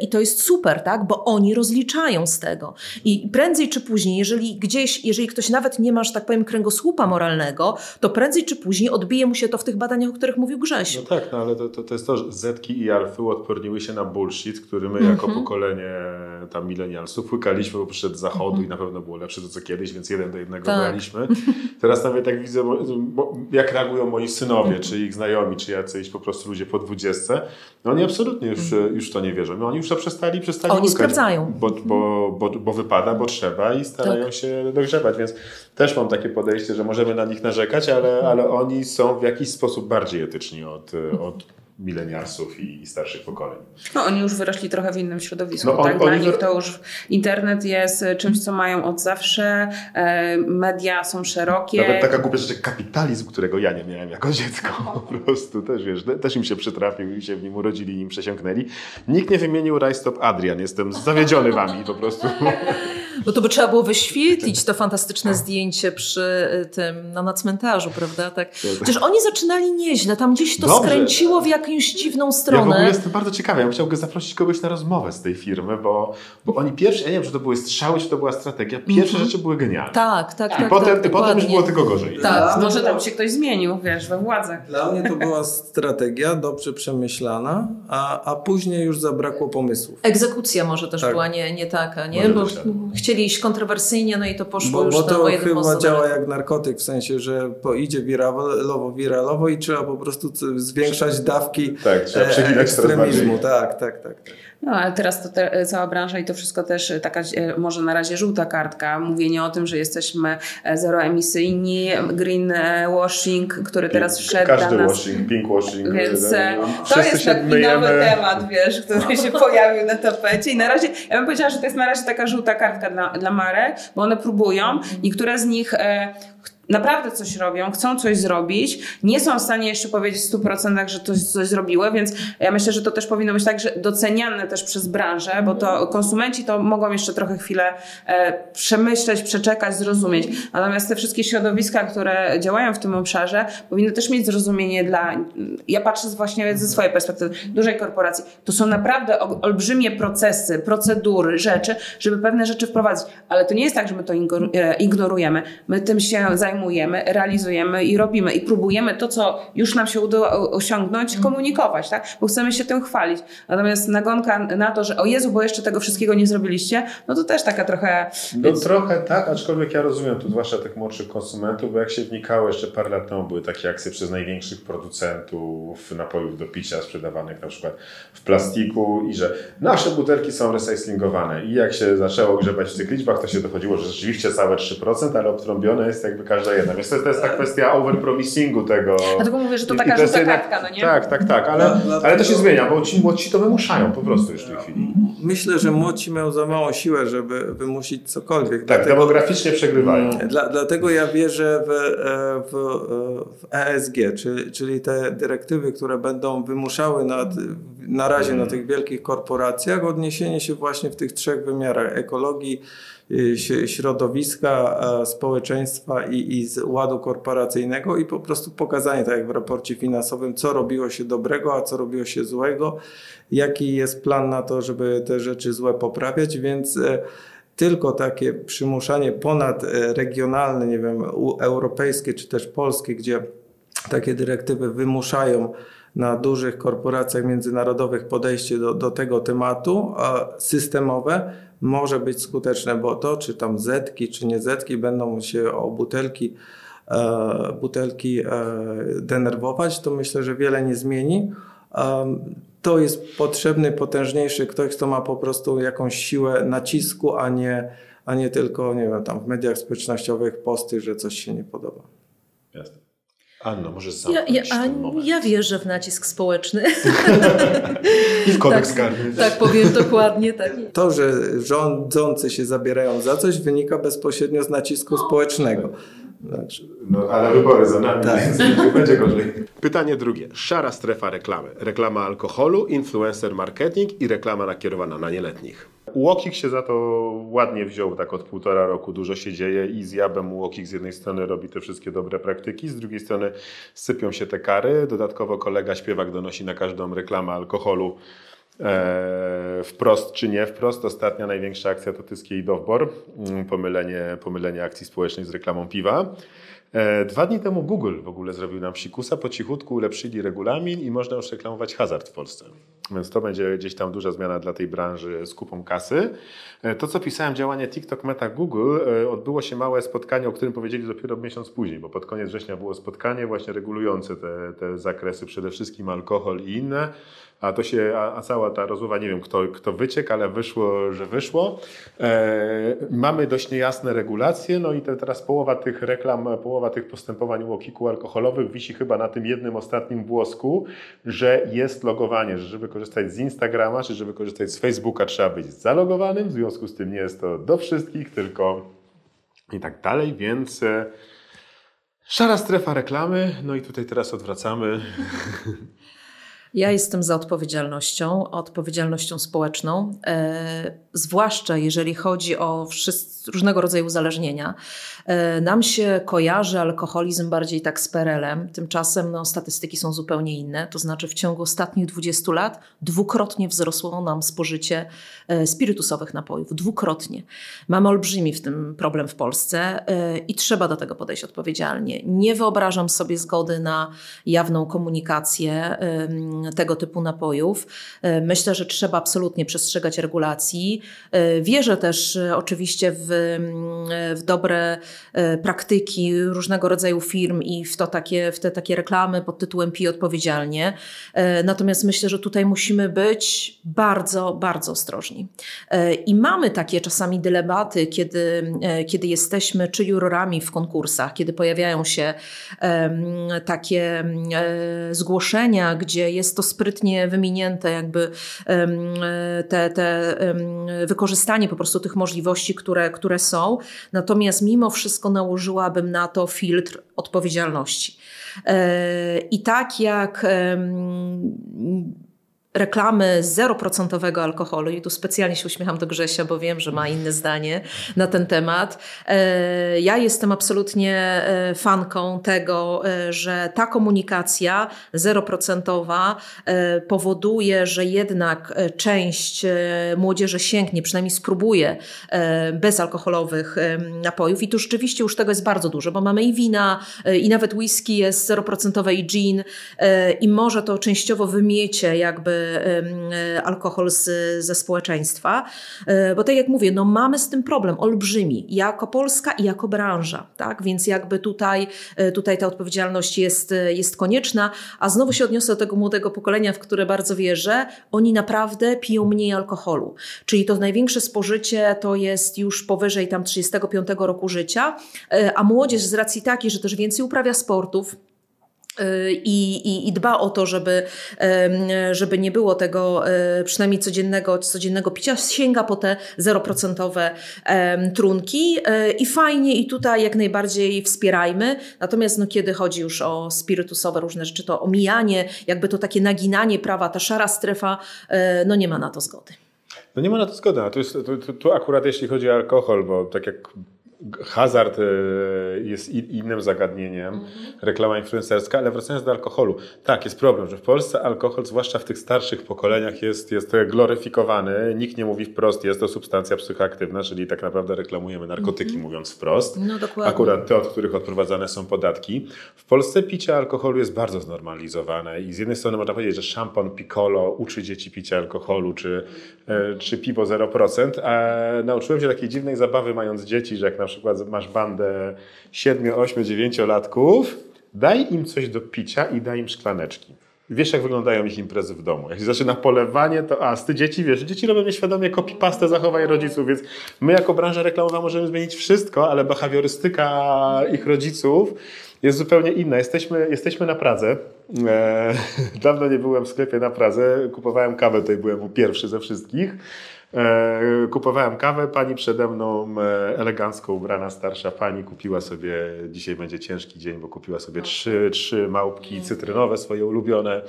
i to jest super, tak? Bo oni rozliczają z tego. I prędzej czy później, jeżeli gdzieś, jeżeli ktoś nawet nie ma, że tak powiem, kręgosłupa moralnego, to prędzej czy później odbije mu się to w tych badaniach, o których mówił Grzesiu. No tak, no ale to, to, to jest to, że Zetki i Alfy odporniły się na bullshit, który my jako mm -hmm. pokolenie tam milenialsów łykaliśmy, bo przyszedł z zachodu mm -hmm. i na pewno było lepsze to co kiedyś, więc jeden do jednego tak. braliśmy. Teraz nawet jak widzę, jak reagują moi synowie, czy ich znajomi, czy jacyś po prostu ludzie po dwudziestce, no oni absolutnie już, mm -hmm. już to nie wierzą. No oni już to przestali, przestali Oni łykać Bo, bo, bo, bo wypada, bo trzeba i starają tak. się dogrzebać, więc też mam takie podejście, że możemy na nich narzekać, ale, ale oni są w jakiś sposób bardziej etyczni od, od milenialsów i, i starszych pokoleń. No oni już wyrośli trochę w innym środowisku. No, on, tak? Dla nich to już internet jest czymś, co mają od zawsze, e, media są szerokie. Nawet taka głupia rzecz jak kapitalizm, którego ja nie miałem jako dziecko. Po prostu też, wiesz, też im się przytrafił i się w nim urodzili i im przesiąknęli. Nikt nie wymienił Rajstop Adrian. Jestem zawiedziony wami po prostu. No to by trzeba było wyświetlić to fantastyczne zdjęcie przy y, tym, no, na cmentarzu, prawda? Tak. Przecież oni zaczynali nieźle, tam gdzieś to Dobrze. skręciło w jakąś dziwną stronę. Ja w ogóle jestem bardzo ciekawy, ja bym chciał zaprosić kogoś na rozmowę z tej firmy, bo, bo oni pierwsze, ja nie wiem, czy to były strzały, czy to była strategia, pierwsze mm -hmm. rzeczy były genialne. Tak, tak, I tak. Potem, tak, potem już było tylko gorzej. Tak, no, może tam się ktoś zmienił, wiesz, we władzach. Dla mnie to była strategia dobrze przemyślana, a, a później już zabrakło pomysłów. Egzekucja może też tak. była nie, nie taka, nie? Może bo chcieli iść kontrowersyjnie, no i to poszło bo, już bo to chyba działa jak narkotyk, w sensie, że idzie wiralowo, wiralowo i trzeba po prostu zwiększać dawki tak, trzeba e, ekstremizmu. Tak, tak, tak, tak. No ale teraz to te, cała branża i to wszystko też taka e, może na razie żółta kartka, mówienie o tym, że jesteśmy e, zeroemisyjni, greenwashing, który teraz wszedł Każdy nas. washing, pinkwashing. Więc to jest taki myjemy. nowy temat, wiesz, który się pojawił na tapecie i na razie, ja bym powiedziała, że to jest na razie taka żółta kartka dla, dla marek, bo one próbują, niektóre z nich e, naprawdę coś robią, chcą coś zrobić, nie są w stanie jeszcze powiedzieć w 100%, że coś, coś zrobiły, więc ja myślę, że to też powinno być tak, że doceniane też przez branżę, bo to konsumenci to mogą jeszcze trochę chwilę e, przemyśleć, przeczekać, zrozumieć. Natomiast te wszystkie środowiska, które działają w tym obszarze, powinny też mieć zrozumienie dla, ja patrzę właśnie ze swojej perspektywy, dużej korporacji. To są naprawdę olbrzymie procesy, procedury, rzeczy, żeby pewne rzeczy wprowadzić. Ale to nie jest tak, że my to e, ignorujemy. My tym się zajmujemy zajmujemy, realizujemy i robimy. I próbujemy to, co już nam się udało osiągnąć, komunikować, tak? Bo chcemy się tym chwalić. Natomiast nagonka na to, że o Jezu, bo jeszcze tego wszystkiego nie zrobiliście, no to też taka trochę... No trochę tak, aczkolwiek ja rozumiem tu zwłaszcza tych młodszych konsumentów, bo jak się wnikało jeszcze parę lat temu, były takie akcje przez największych producentów napojów do picia sprzedawanych na przykład w plastiku i że nasze butelki są recyklingowane i jak się zaczęło grzebać w tych liczbach, to się dochodziło, że rzeczywiście całe 3%, ale obtrąbione jest jakby każda że jedna. Więc to, to jest ta kwestia overpromisingu tego. Dlatego mówię, że to taka żółta jednak... kartka, no nie? Tak, tak, tak, ale, ale to się zmienia, bo ci młodsi to wymuszają po prostu już w tej chwili. Myślę, że młodsi mają za małą siłę, żeby wymusić cokolwiek. Tak, dlatego, demograficznie przegrywają. Mm, dla, dlatego ja wierzę w, e, w, w ESG, czyli, czyli te dyrektywy, które będą wymuszały nad, na razie na tych wielkich korporacjach odniesienie się właśnie w tych trzech wymiarach ekologii, środowiska, społeczeństwa i, i z ładu korporacyjnego i po prostu pokazanie, tak jak w raporcie finansowym, co robiło się dobrego, a co robiło się złego, jaki jest plan na to, żeby te rzeczy złe poprawiać, więc e, tylko takie przymuszanie ponadregionalne, nie wiem, europejskie czy też polskie, gdzie takie dyrektywy wymuszają na dużych korporacjach międzynarodowych podejście do, do tego tematu systemowe, może być skuteczne, bo to, czy tam zetki, czy nie zetki, będą się o butelki, e, butelki e, denerwować, to myślę, że wiele nie zmieni. E, to jest potrzebny, potężniejszy ktoś, kto ma po prostu jakąś siłę nacisku, a nie, a nie tylko, nie wiem, tam w mediach społecznościowych posty, że coś się nie podoba. Jasne. Anno, może ja, ja, ja wierzę w nacisk społeczny. I w kodeks tak, karny. Tak, powiem dokładnie. Tak. To, że rządzący się zabierają za coś, wynika bezpośrednio z nacisku społecznego. Znaczy, no, ale wybory za nami, tak. więc będzie gorzej. Pytanie drugie. Szara strefa reklamy. Reklama alkoholu, influencer marketing i reklama nakierowana na nieletnich. Łokik się za to ładnie wziął, tak od półtora roku dużo się dzieje i z Jabem Łokik z jednej strony robi te wszystkie dobre praktyki, z drugiej strony sypią się te kary. Dodatkowo kolega śpiewak donosi na każdą reklamę alkoholu e, wprost czy nie wprost. Ostatnia największa akcja to Tyskie Dowbor, mm, pomylenie, pomylenie akcji społecznej z reklamą piwa. E, dwa dni temu Google w ogóle zrobił nam psikusa, po cichutku ulepszyli regulamin i można już reklamować hazard w Polsce. Więc to będzie gdzieś tam duża zmiana dla tej branży z kupą kasy. E, to, co pisałem, działanie TikTok, Meta, Google, e, odbyło się małe spotkanie, o którym powiedzieli dopiero miesiąc później, bo pod koniec września było spotkanie właśnie regulujące te, te zakresy, przede wszystkim alkohol i inne. A to się, a, a cała ta rozmowa, nie wiem kto, kto wyciekł, ale wyszło, że wyszło. E, mamy dość niejasne regulacje, no i te, teraz połowa tych reklam, połowa tych postępowań u okiku alkoholowych wisi chyba na tym jednym ostatnim włosku, że jest logowanie, że żeby korzystać z Instagrama, czy żeby korzystać z Facebooka trzeba być zalogowanym, w związku z tym nie jest to do wszystkich, tylko i tak dalej, więc e, szara strefa reklamy, no i tutaj teraz odwracamy. Ja jestem za odpowiedzialnością, odpowiedzialnością społeczną, e, zwłaszcza jeżeli chodzi o różnego rodzaju uzależnienia. E, nam się kojarzy alkoholizm bardziej tak z PRL-em, tymczasem no, statystyki są zupełnie inne. To znaczy, w ciągu ostatnich 20 lat dwukrotnie wzrosło nam spożycie e, spirytusowych napojów. Dwukrotnie. Mamy olbrzymi w tym problem w Polsce e, i trzeba do tego podejść odpowiedzialnie. Nie wyobrażam sobie zgody na jawną komunikację tego typu napojów. Myślę, że trzeba absolutnie przestrzegać regulacji. Wierzę też oczywiście w, w dobre E, praktyki różnego rodzaju firm i w, to takie, w te takie reklamy pod tytułem Pij odpowiedzialnie. E, natomiast myślę, że tutaj musimy być bardzo, bardzo ostrożni. E, I mamy takie czasami dylematy, kiedy, kiedy jesteśmy czy jurorami w konkursach, kiedy pojawiają się takie zgłoszenia, gdzie jest to sprytnie wyminięte, jakby te, te wykorzystanie po prostu tych możliwości, które, które są. Natomiast mimo wszystko wszystko nałożyłabym na to filtr odpowiedzialności. E, I tak jak reklamy 0% alkoholu, i tu specjalnie się uśmiecham do Grzesia, bo wiem, że ma inne zdanie na ten temat. E, ja jestem absolutnie e, fanką tego, e, że ta komunikacja 0% powoduje, że jednak część młodzieży sięgnie, przynajmniej spróbuje bezalkoholowych napojów i tu rzeczywiście już tego jest bardzo dużo, bo mamy i wina, i nawet whisky jest 0% i gin i może to częściowo wymiecie jakby alkohol z, ze społeczeństwa. E, bo tak jak mówię, no mamy z tym problem olbrzymi, jako Polska i jako branża, tak? Więc jakby tutaj, tutaj ta odpowiedzialność jest, jest konieczna, a znowu się odniosę do tego młodego pokolenia, w które bardzo wierzę, oni naprawdę piją mniej alkoholu. Czyli to największe spożycie to jest już powyżej tam 35 roku życia, a młodzież z racji takiej, że też więcej uprawia sportów, i, i, i, dba o to, żeby, żeby nie było tego e, przynajmniej codziennego, codziennego picia, sięga po te zeroprocentowe trunki e, i fajnie i tutaj jak najbardziej wspierajmy. Natomiast no, kiedy chodzi już o spirytusowe różne rzeczy, to omijanie, jakby to takie naginanie prawa, ta szara strefa, e, no nie ma na to zgody. No nie ma na to zgody, a tu, jest, tu, tu akurat jeśli chodzi o alkohol, bo tak jak hazard e, jest innym zagadnieniem, mhm. reklama influencerska, ale wracając do alkoholu. Tak, jest problem, że w Polsce alkohol, zwłaszcza w tych starszych pokoleniach, jest, jest gloryfikowany. Nikt nie mówi wprost, jest to substancja psychoaktywna, czyli tak naprawdę reklamujemy narkotyki, mhm. mówiąc wprost. No, dokładnie. Akurat te, od których odprowadzane są podatki. W Polsce picie alkoholu jest bardzo znormalizowane i z jednej strony można powiedzieć, że szampon Piccolo uczy dzieci picia alkoholu, czy, e, czy piwo 0%, a nauczyłem się takiej dziwnej zabawy mając dzieci, że jak na przykład masz bandę 7, 8, 9 latków, daj im coś do picia i daj im szklaneczki. Wiesz, jak wyglądają ich imprezy w domu. Jak się zaczyna polewanie, to a z ty dzieci, wiesz, dzieci robią nieświadomie copy-pastę zachowań rodziców, więc my jako branża reklamowa możemy zmienić wszystko, ale behawiorystyka ich rodziców jest zupełnie inna. Jesteśmy, jesteśmy na Pradze. E, dawno nie byłem w sklepie na Pradze. Kupowałem kawę, tutaj byłem pierwszy ze wszystkich. E, kupowałem kawę, pani przede mną e, elegancko ubrana starsza pani kupiła sobie, dzisiaj będzie ciężki dzień, bo kupiła sobie trzy, trzy małpki cytrynowe swoje ulubione.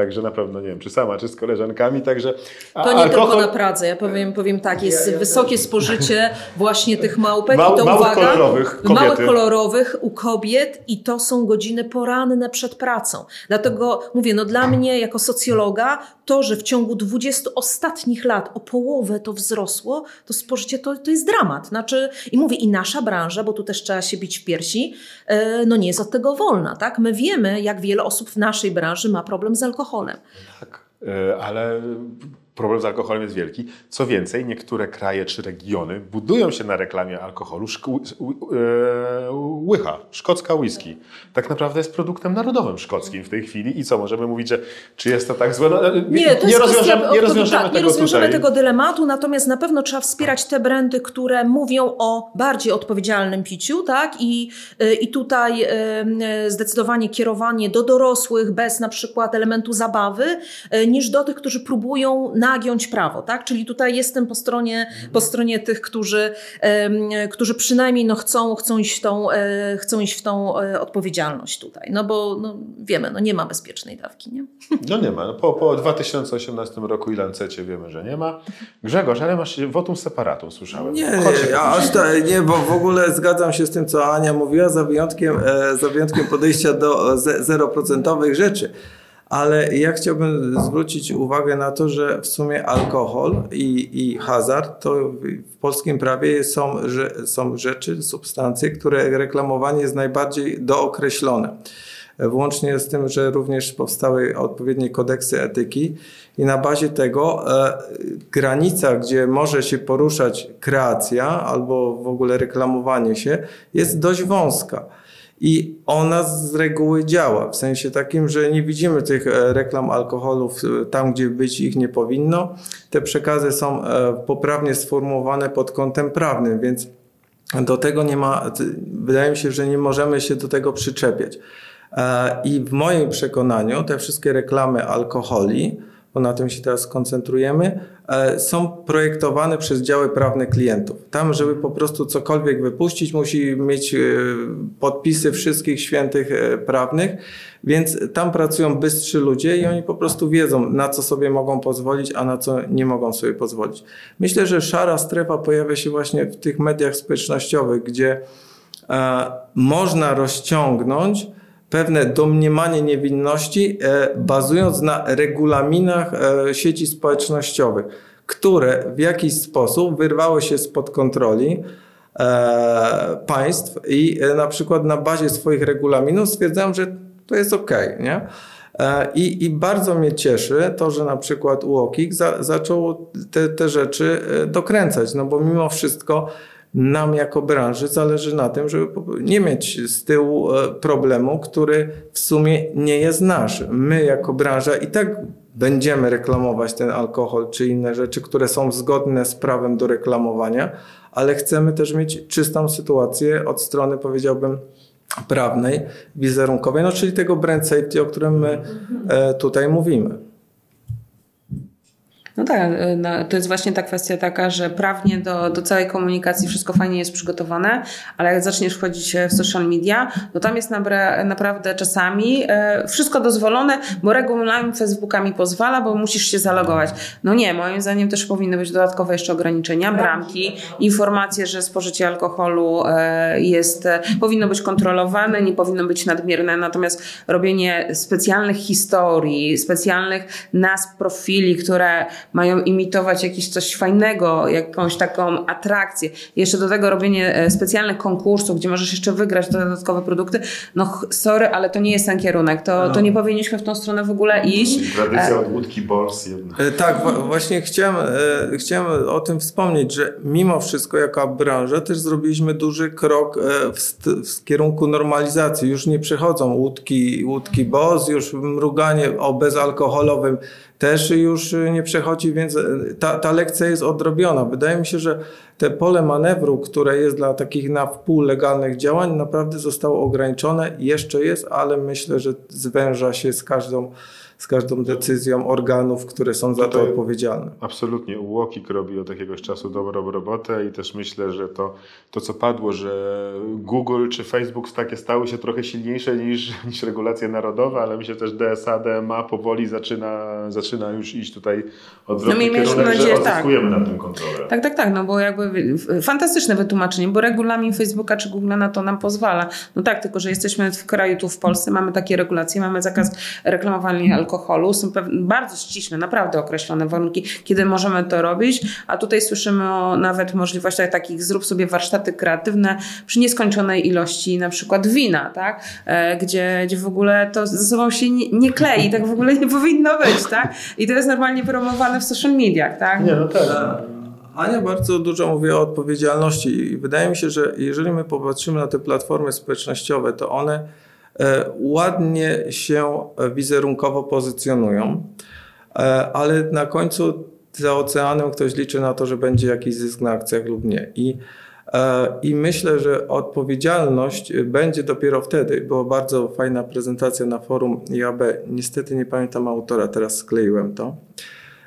Także na pewno nie wiem, czy sama, czy z koleżankami. Także, to nie alkohol... tylko na Pradze. Ja powiem, powiem tak, jest wysokie spożycie właśnie tych małpek. Mał, i to małych uwaga, kolorowych kobiety. Małych kolorowych u kobiet i to są godziny poranne przed pracą. Dlatego mówię, no dla mnie jako socjologa to, że w ciągu 20 ostatnich lat o połowę to wzrosło, to spożycie to, to jest dramat. Znaczy, i mówię, i nasza branża, bo tu też trzeba się bić w piersi, e, no nie jest od tego wolna. Tak? My wiemy, jak wiele osób w naszej branży ma problem z alkoholem. Tak, e, ale problem z alkoholem jest wielki. Co więcej, niektóre kraje czy regiony budują się na reklamie alkoholu. E, łycha, szkocka whisky. Tak naprawdę jest produktem narodowym szkockim w tej chwili. I co, możemy mówić, że czy jest to tak złe? No, nie, to nie, rozwiążemy, nie rozwiążemy, tak, tego, nie rozwiążemy tego dylematu, natomiast na pewno trzeba wspierać te brandy, które mówią o bardziej odpowiedzialnym piciu, tak? I, e, i tutaj e, zdecydowanie kierowanie do dorosłych bez na przykład elementu zabawy, niż do tych, którzy próbują nagiąć prawo, tak? Czyli tutaj jestem po stronie, po stronie tych, którzy, którzy przynajmniej no chcą, chcą, iść w tą, e, chcą iść w tą e, odpowiedzialność tutaj, no bo no wiemy, no nie ma bezpiecznej dawki, nie? No nie ma. No po, po 2018 roku i Lancecie wiemy, że nie ma. Grzegorz, ale masz wotum separatum, słyszałem. Nie, ja aż tak, nie, bo w ogóle zgadzam się z tym, co Ania mówiła, za wyjątkiem, e, za wyjątkiem podejścia do zeroprocentowych rzeczy. Ale ja chciałbym zwrócić uwagę na to, że w sumie alkohol i, i hazard to w polskim prawie są, że, są rzeczy, substancje, które reklamowanie jest najbardziej dookreślone. Włącznie z tym, że również powstały odpowiednie kodeksy etyki i na bazie tego e, granica, gdzie może się poruszać kreacja albo w ogóle reklamowanie się, jest dość wąska. I ona z reguły działa, w sensie takim, że nie widzimy tych e, reklam alkoholów e, tam, gdzie być ich nie powinno. Te przekazy są e, poprawnie sformułowane pod kątem prawnym, więc do tego nie ma, wydaje mi się, że nie możemy się do tego przyczepiać. I w moim przekonaniu te wszystkie reklamy alkoholi, bo na tym się teraz koncentrujemy, e, są projektowane przez działy prawne klientów. Tam, żeby po prostu cokolwiek wypuścić, musi mieć e, podpisy wszystkich świętych e, prawnych, więc tam pracują bystrzy ludzie i oni po prostu wiedzą, na co sobie mogą pozwolić, a na co nie mogą sobie pozwolić. Myślę, że szara strefa pojawia się właśnie w tych mediach społecznościowych, gdzie można rozciągnąć pewne domniemanie niewinności, e, bazując na regulaminach e, sieci społecznościowych, które w jakiś sposób wyrwały się spod kontroli e, państw i na przykład na bazie swoich regulaminów stwierdzają, że to jest ok, nie? I, I, bardzo mnie cieszy to, że na przykład UOKiK za, zaczął te, te rzeczy dokręcać, no bo mimo wszystko nam jako branży zależy na tym, żeby nie mieć z tyłu e, problemu, który w sumie nie jest nasz. My jako branża i tak będziemy reklamować ten alkohol czy inne rzeczy, które są zgodne z prawem do reklamowania, ale chcemy też mieć czystą sytuację od strony, powiedziałbym, prawnej, wizerunkowej, no czyli tego brand safety, o którym my e, tutaj mówimy. No tak, no, to jest właśnie ta kwestia taka, że prawnie do, do całej komunikacji wszystko fajnie jest przygotowane, ale jak zaczniesz wchodzić w social media, to tam jest nabra, naprawdę czasami e, wszystko dozwolone, bo regulamin Facebooka mi pozwala, bo musisz się zalogować. No nie, moim zdaniem też powinny być dodatkowe jeszcze ograniczenia, bramki, informacje, że spożycie alkoholu e, jest, e, powinno być kontrolowane, nie powinno być nadmierne, natomiast robienie specjalnych historii, specjalnych nazw profili, które mają imitować jakieś coś fajnego, jakąś taką atrakcję. Jeszcze do tego robienie e, specjalnych konkursów, gdzie możesz jeszcze wygrać dodatkowe produkty. No sorry, ale to nie jest ten kierunek. To, no. to nie powinniśmy w tą stronę w ogóle iść. Tradycja od łódki Bors jedna. E, tak, właśnie chciałem, e, chciałem o tym wspomnieć, że mimo wszystko jako branża też zrobiliśmy duży krok w, w kierunku normalizacji. Już nie przychodzą łódki, łódki BOS, już mruganie o bezalkoholowym też już nie przechodzi, więc ta, ta lekcja jest odrobiona. Wydaje mi się, że te pole manewru, które jest dla takich na wpół legalnych działań, naprawdę zostało ograniczone. Jeszcze jest, ale myślę, że zwęża się z każdą z każdą decyzją organów, które są za to odpowiedzialne. Absolutnie. UOKiK robi od jakiegoś czasu dobrą robotę i też myślę, że to, to co padło, że Google czy Facebook takie stały się trochę silniejsze niż, niż regulacje narodowe, ale myślę też DSA, DMA powoli zaczyna, zaczyna już iść tutaj od no, kierunek, nadzieję, że tak. odzyskujemy tak. na tym kontrolę. Tak, tak, tak, no bo jakby fantastyczne wytłumaczenie, bo regulamin Facebooka czy Google na to nam pozwala. No tak, tylko że jesteśmy w kraju tu w Polsce, mamy takie regulacje, mamy zakaz reklamowania alkoholu, są bardzo ściśle, naprawdę określone warunki, kiedy możemy to robić, a tutaj słyszymy o nawet możliwościach takich, zrób sobie warsztaty kreatywne przy nieskończonej ilości na przykład wina, tak? E, gdzie, gdzie w ogóle to ze sobą się nie, nie klei, tak w ogóle nie powinno być, tak? I to jest normalnie promowane w social mediach, tak? Nie, no tak. Ania bardzo dużo mówi o odpowiedzialności i wydaje mi się, że jeżeli my popatrzymy na te platformy społecznościowe, to one e, ładnie się wizerunkowo pozycjonują, e, ale na końcu za oceanem ktoś liczy na to, że będzie jakiś zysk na akcjach lub nie. I, e, i myślę, że odpowiedzialność będzie dopiero wtedy. Była bardzo fajna prezentacja na forum IAB. Niestety nie pamiętam autora, teraz skleiłem to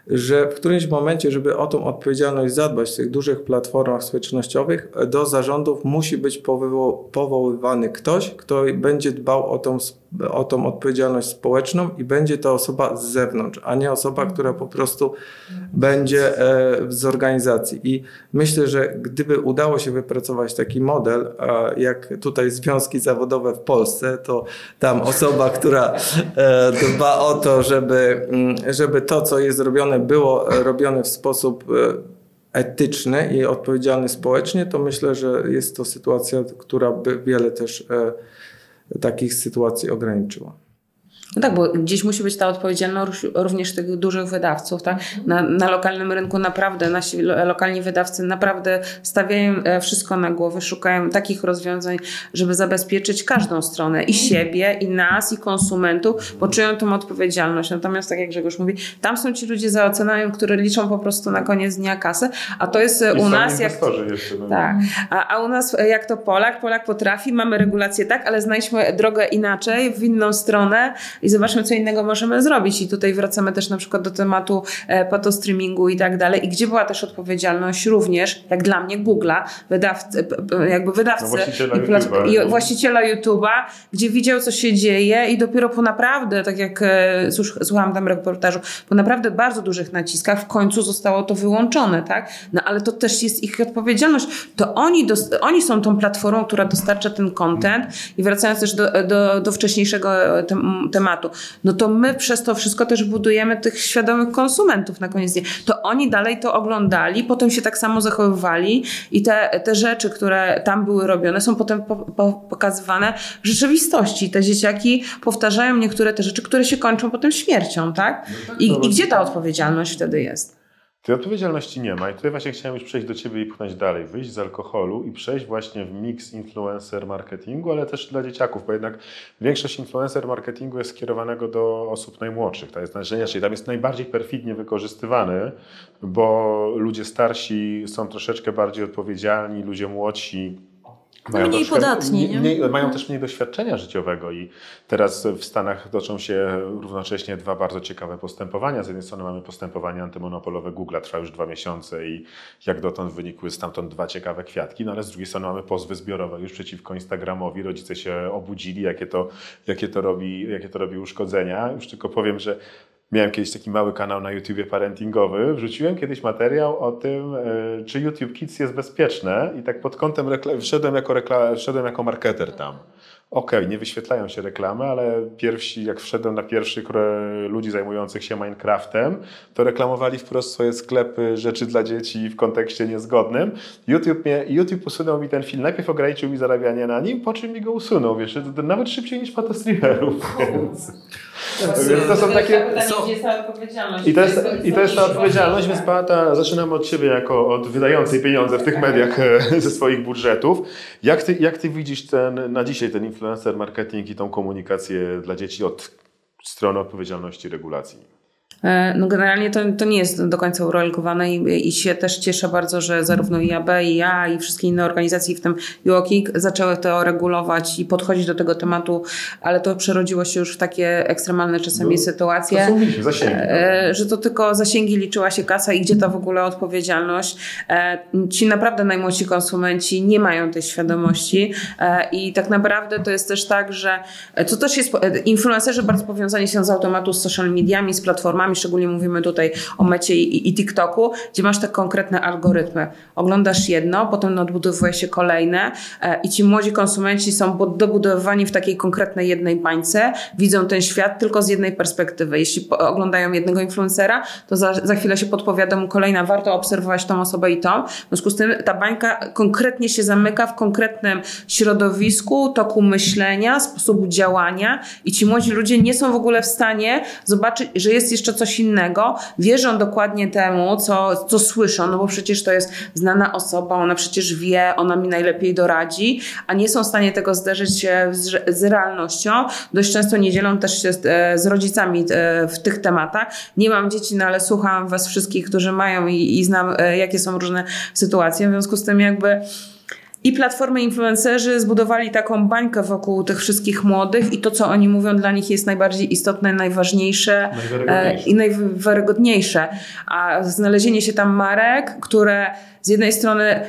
że w którymś momencie, żeby o tą odpowiedzialność zadbać w tych dużych platformach społecznościowych, do zarządów musi być powoływany ktoś, kto będzie dbał o tą o tą odpowiedzialność społeczną i będzie to osoba z zewnątrz, a nie osoba, która po prostu będzie e, z organizacji. I myślę, że gdyby udało się wypracować taki model, jak tutaj związki zawodowe w Polsce, to tam osoba, która e, dba o to, żeby, mm, żeby to, co jest robione, było robione w sposób e, etyczny i odpowiedzialny społecznie, to myślę, że jest to sytuacja, która by wiele też takich sytuacji ograniczyła. No tak, bo gdzieś musi być ta odpowiedzialność również tych dużych wydawców. Tak? Na, na lokalnym rynku naprawdę nasi lokalni wydawcy naprawdę stawiają e, wszystko na głowę, szukają takich rozwiązań, żeby zabezpieczyć każdą stronę i siebie, i nas, i konsumentów, bo czują tą odpowiedzialność. Natomiast tak jak Grzegorz mówi, tam są ci ludzie za które liczą po prostu na koniec dnia kasę, a to jest e, I u nas jak... Jeszcze, no. Tak, a, a u nas e, jak to Polak, Polak potrafi, mamy regulacje tak, ale znajdźmy drogę inaczej, w inną stronę, i zobaczmy, co innego możemy zrobić. I tutaj wracamy też na przykład do tematu e, patostreamingu i tak dalej. I gdzie była też odpowiedzialność również, jak dla mnie, Google'a, wydawcy, jakby wydawcy no, właściciela, i, YouTube'a. i właściciela YouTube'a, gdzie widział, co się dzieje i dopiero po naprawdę, tak jak e, słuchałam tam reportażu, po naprawdę bardzo dużych naciskach w końcu zostało to wyłączone, tak? No ale to też jest ich odpowiedzialność. To oni, oni są tą platformą, która dostarcza ten content i wracając też do, do, do wcześniejszego e, tematu, tematu, no to my przez to wszystko też budujemy tych świadomych konsumentów na koniec dnia. To oni dalej to oglądali, potem się tak samo zachowywali i te, te rzeczy, które tam były robione, są potem po, po, pokazywane w rzeczywistości. Te dzieciaki powtarzają niektóre te rzeczy, które się kończą potem śmiercią, tak? I, i gdzie ta odpowiedzialność wtedy jest? Tej odpowiedzialności nie ma i tutaj właśnie chciałem już przejść do Ciebie i pchnąć dalej, wyjść z alkoholu i przejść właśnie w mix influencer marketingu, ale też dla dzieciaków, bo jednak większość influencer marketingu jest skierowanego do osób najmłodszych. To jest znaczenie, czyli tam jest najbardziej perfidnie wykorzystywany, bo ludzie starsi są troszeczkę bardziej odpowiedzialni, ludzie młodsi mają mniej podatni. Nie? Mniej, mają też mniej doświadczenia życiowego i teraz w Stanach toczą się równocześnie dwa bardzo ciekawe postępowania. Z jednej strony mamy postępowanie antymonopolowe Google, trwa już dwa miesiące i jak dotąd wynikły stamtąd dwa ciekawe kwiatki, no ale z drugiej strony mamy pozwy zbiorowe już przeciwko Instagramowi. Rodzice się obudzili, jakie to, jakie to, robi, jakie to robi uszkodzenia. Już tylko powiem, że Miałem kiedyś taki mały kanał na YouTubie parentingowy. Wrzuciłem kiedyś materiał o tym, e, czy YouTube Kids jest bezpieczne i tak pod kątem wszedłem jako, rekla- wszedłem jako marketer tam. Okej, okay, nie wyświetlają się reklamy, ale pierwsi, jak wszedłem na pierwszych ludzi zajmujących się Minecraftem, to reklamowali wprost swoje sklepy rzeczy dla dzieci w kontekście niezgodnym. YouTube, mnie, YouTube usunął mi ten film. Najpierw ograniczył mi zarabianie na nim, po czym mi go usunął. Wiesz, nawet szybciej niż patostreamerów. Więc... Więc to są takie. I to jest, i to jest ta odpowiedzialność, więc Beata, zaczynamy od Ciebie jako od wydającej pieniądze w tych mediach e, ze swoich budżetów. Jak Ty, jak ty widzisz ten, na dzisiaj ten influencer marketing i tą komunikację dla dzieci od strony odpowiedzialności regulacji? E, no generalnie to, to nie jest do końca uregulowane i, i się też cieszę bardzo, że zarówno IAB i ja i wszystkie inne organizacje, w tym UOKiK, zaczęły to regulować i podchodzić do tego tematu, ale to przerodziło się już w takie ekstremalne czasami no, sytuacje, to zasięgi, no. że to tylko zasięgi liczyła się kasa i gdzie ta w ogóle odpowiedzialność. E, ci naprawdę najmłodsi konsumenci nie mają tej świadomości i tak naprawdę to jest też tak, że to też jest, influencerzy bardzo powiązani są z automatu z social mediami, z platformami, reklamami, szczególnie mówimy tutaj o mecie i, i TikToku, gdzie masz te konkretne algorytmy. Oglądasz jedno, potem odbudowuje się kolejne e, i ci młodzi konsumenci są dobudowani w takiej konkretnej jednej bańce, widzą ten świat tylko z jednej perspektywy. Jeśli oglądają jednego influencera, to za, za chwilę się podpowiada mu kolejna, warto obserwować tą osobę i tą. W związku z tym ta bańka konkretnie się zamyka w konkretnym środowisku, toku myślenia, sposobu działania i ci młodzi ludzie nie są w ogóle w stanie zobaczyć, że jest jeszcze coś innego, wierzą dokładnie temu, co, co słyszą, no bo przecież to jest znana osoba, ona przecież wie, ona mi najlepiej doradzi, a nie są w stanie tego zderzyć z, z realnością. Dość często nie dzielą też się z, e, z rodzicami e, w tych tematach. Nie mam dzieci, no ale słucham was wszystkich, którzy mają i, i znam, e, jakie są różne sytuacje. W związku z tym jakby i platformy influencerzy zbudowali taką bańkę wokół tych wszystkich młodych i to, co oni mówią, dla nich jest najbardziej istotne, najważniejsze e, i najwiarygodniejsze. A znalezienie się tam marek, które z jednej strony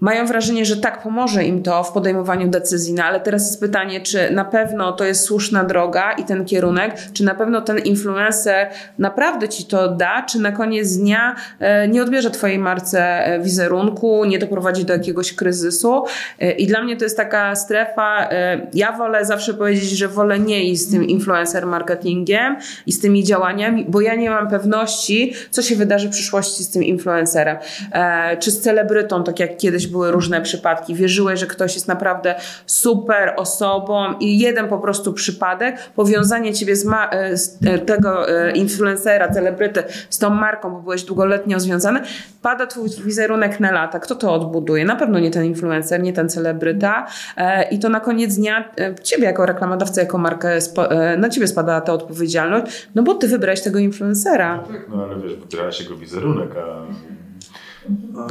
mają wrażenie, że tak pomoże im to w podejmowaniu decyzji, no ale teraz jest pytanie, czy na pewno to jest słuszna droga i ten kierunek, czy na pewno ten influencer naprawdę ci to da, czy na koniec dnia e, nie odbierze twojej marce e, wizerunku, nie doprowadzi do jakiegoś kryzysu. E, I dla mnie to jest taka strefa, ja wolę zawsze powiedzieć, że wolę nie iść z tym influencer marketingiem i z tymi działaniami, bo ja nie mam pewności, co się wydarzy w przyszłości z tym influencerem. Czy z celebrytą, tak jak kiedyś były różne przypadki. Wierzyłeś, że ktoś jest naprawdę super osobą i jeden po prostu przypadek, powiązanie ciebie z, ma- e, z e, tego e, influencera, celebryty z tą marką, bo byłeś długoletnio związany, pada twój wizerunek na lata. Kto to odbuduje? Na pewno nie ten influencer, nie ten celebryta i to na koniec dnia ciebie jako reklamodawca, jako markę, na ciebie spada ta odpowiedzialność, no bo ty wybrałeś tego influencera. No tak, no ale wiesz, wybrałeś jego wizerunek, a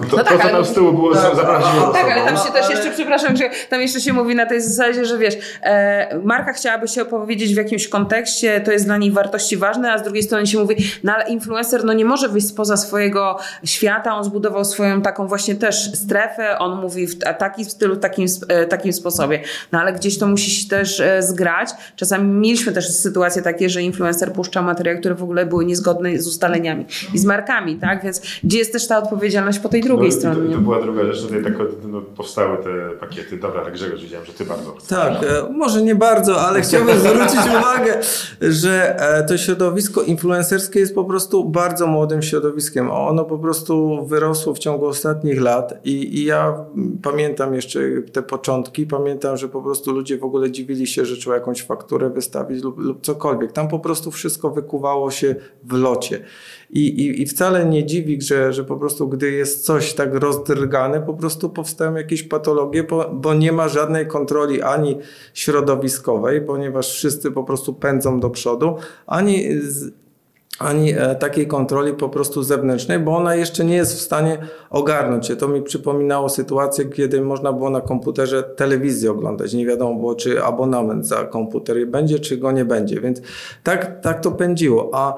to, no tak, to, co tam z tyłu było tak, zabraziło. Tak, ale tam się też jeszcze, przepraszam, że tam jeszcze się mówi na tej zasadzie, że wiesz, e, marka chciałaby się opowiedzieć w jakimś kontekście, to jest dla niej wartości ważne, a z drugiej strony się mówi, no ale influencer no nie może wyjść spoza swojego świata, on zbudował swoją taką właśnie też strefę, on mówi w takim stylu, takim, e, takim sposobie. No ale gdzieś to musi się też e, zgrać. Czasami mieliśmy też sytuacje takie, że influencer puszcza materiały, które w ogóle były niezgodne z ustaleniami i z markami, tak? Więc gdzie jest też ta odpowiedzialność po tej drugiej no, stronie. To, to, była druga rzecz, tutaj tak, no, powstały te pakiety. Dobra, tak Grzegorz, widziałem, że ty bardzo chcesz. Tak, e, może nie bardzo, ale chciałbym zwrócić uwagę, że e, to środowisko influencerskie jest po prostu bardzo młodym środowiskiem. Ono po prostu wyrosło w ciągu ostatnich lat i, i ja pamiętam jeszcze te początki, pamiętam, że po prostu ludzie w ogóle dziwili się, że trzeba jakąś fakturę wystawić lub, lub cokolwiek. Tam po prostu wszystko wykuwało się w locie. I, i, I wcale nie dziwi, że, że po prostu gdy jest coś tak rozdrgane, po prostu powstają jakieś patologie, bo, bo nie ma żadnej kontroli ani środowiskowej, ponieważ wszyscy po prostu pędzą do przodu, ani ani e, takiej kontroli po prostu zewnętrznej, bo ona jeszcze nie jest w stanie ogarnąć się. To mi przypominało sytuację, kiedy można było na komputerze telewizję oglądać. Nie wiadomo było, czy abonament za komputer będzie, czy go nie będzie. Więc tak, tak to pędziło. A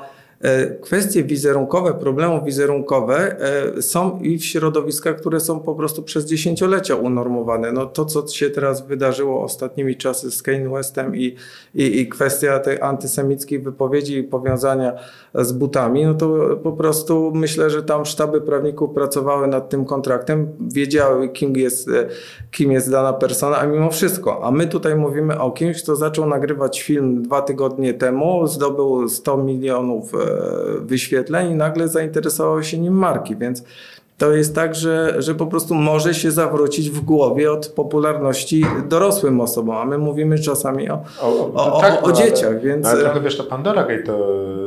kwestie wizerunkowe, problemy wizerunkowe e, są i w środowiskach, które są po prostu przez dziesięciolecia unormowane. No to, co się teraz wydarzyło ostatnimi czasy z Kane Westem i, i, i kwestia tej antysemickiej wypowiedzi i powiązania z butami, no to po prostu myślę, że tam sztaby prawników pracowały nad tym kontraktem, wiedziały, kim jest, e, kim jest dana persona, a mimo wszystko. A my tutaj mówimy o kimś, kto zaczął nagrywać film dwa tygodnie temu, zdobył 100 milionów wyświetleń i nagle zainteresowały się nim marki, więc to jest tak, że, że po prostu może się zawrócić w głowie od popularności dorosłym osobom, a my mówimy czasami o, o, o, o, tak, o dzieciach, ale, więc... Ale trochę wiesz, to Pandora Gate to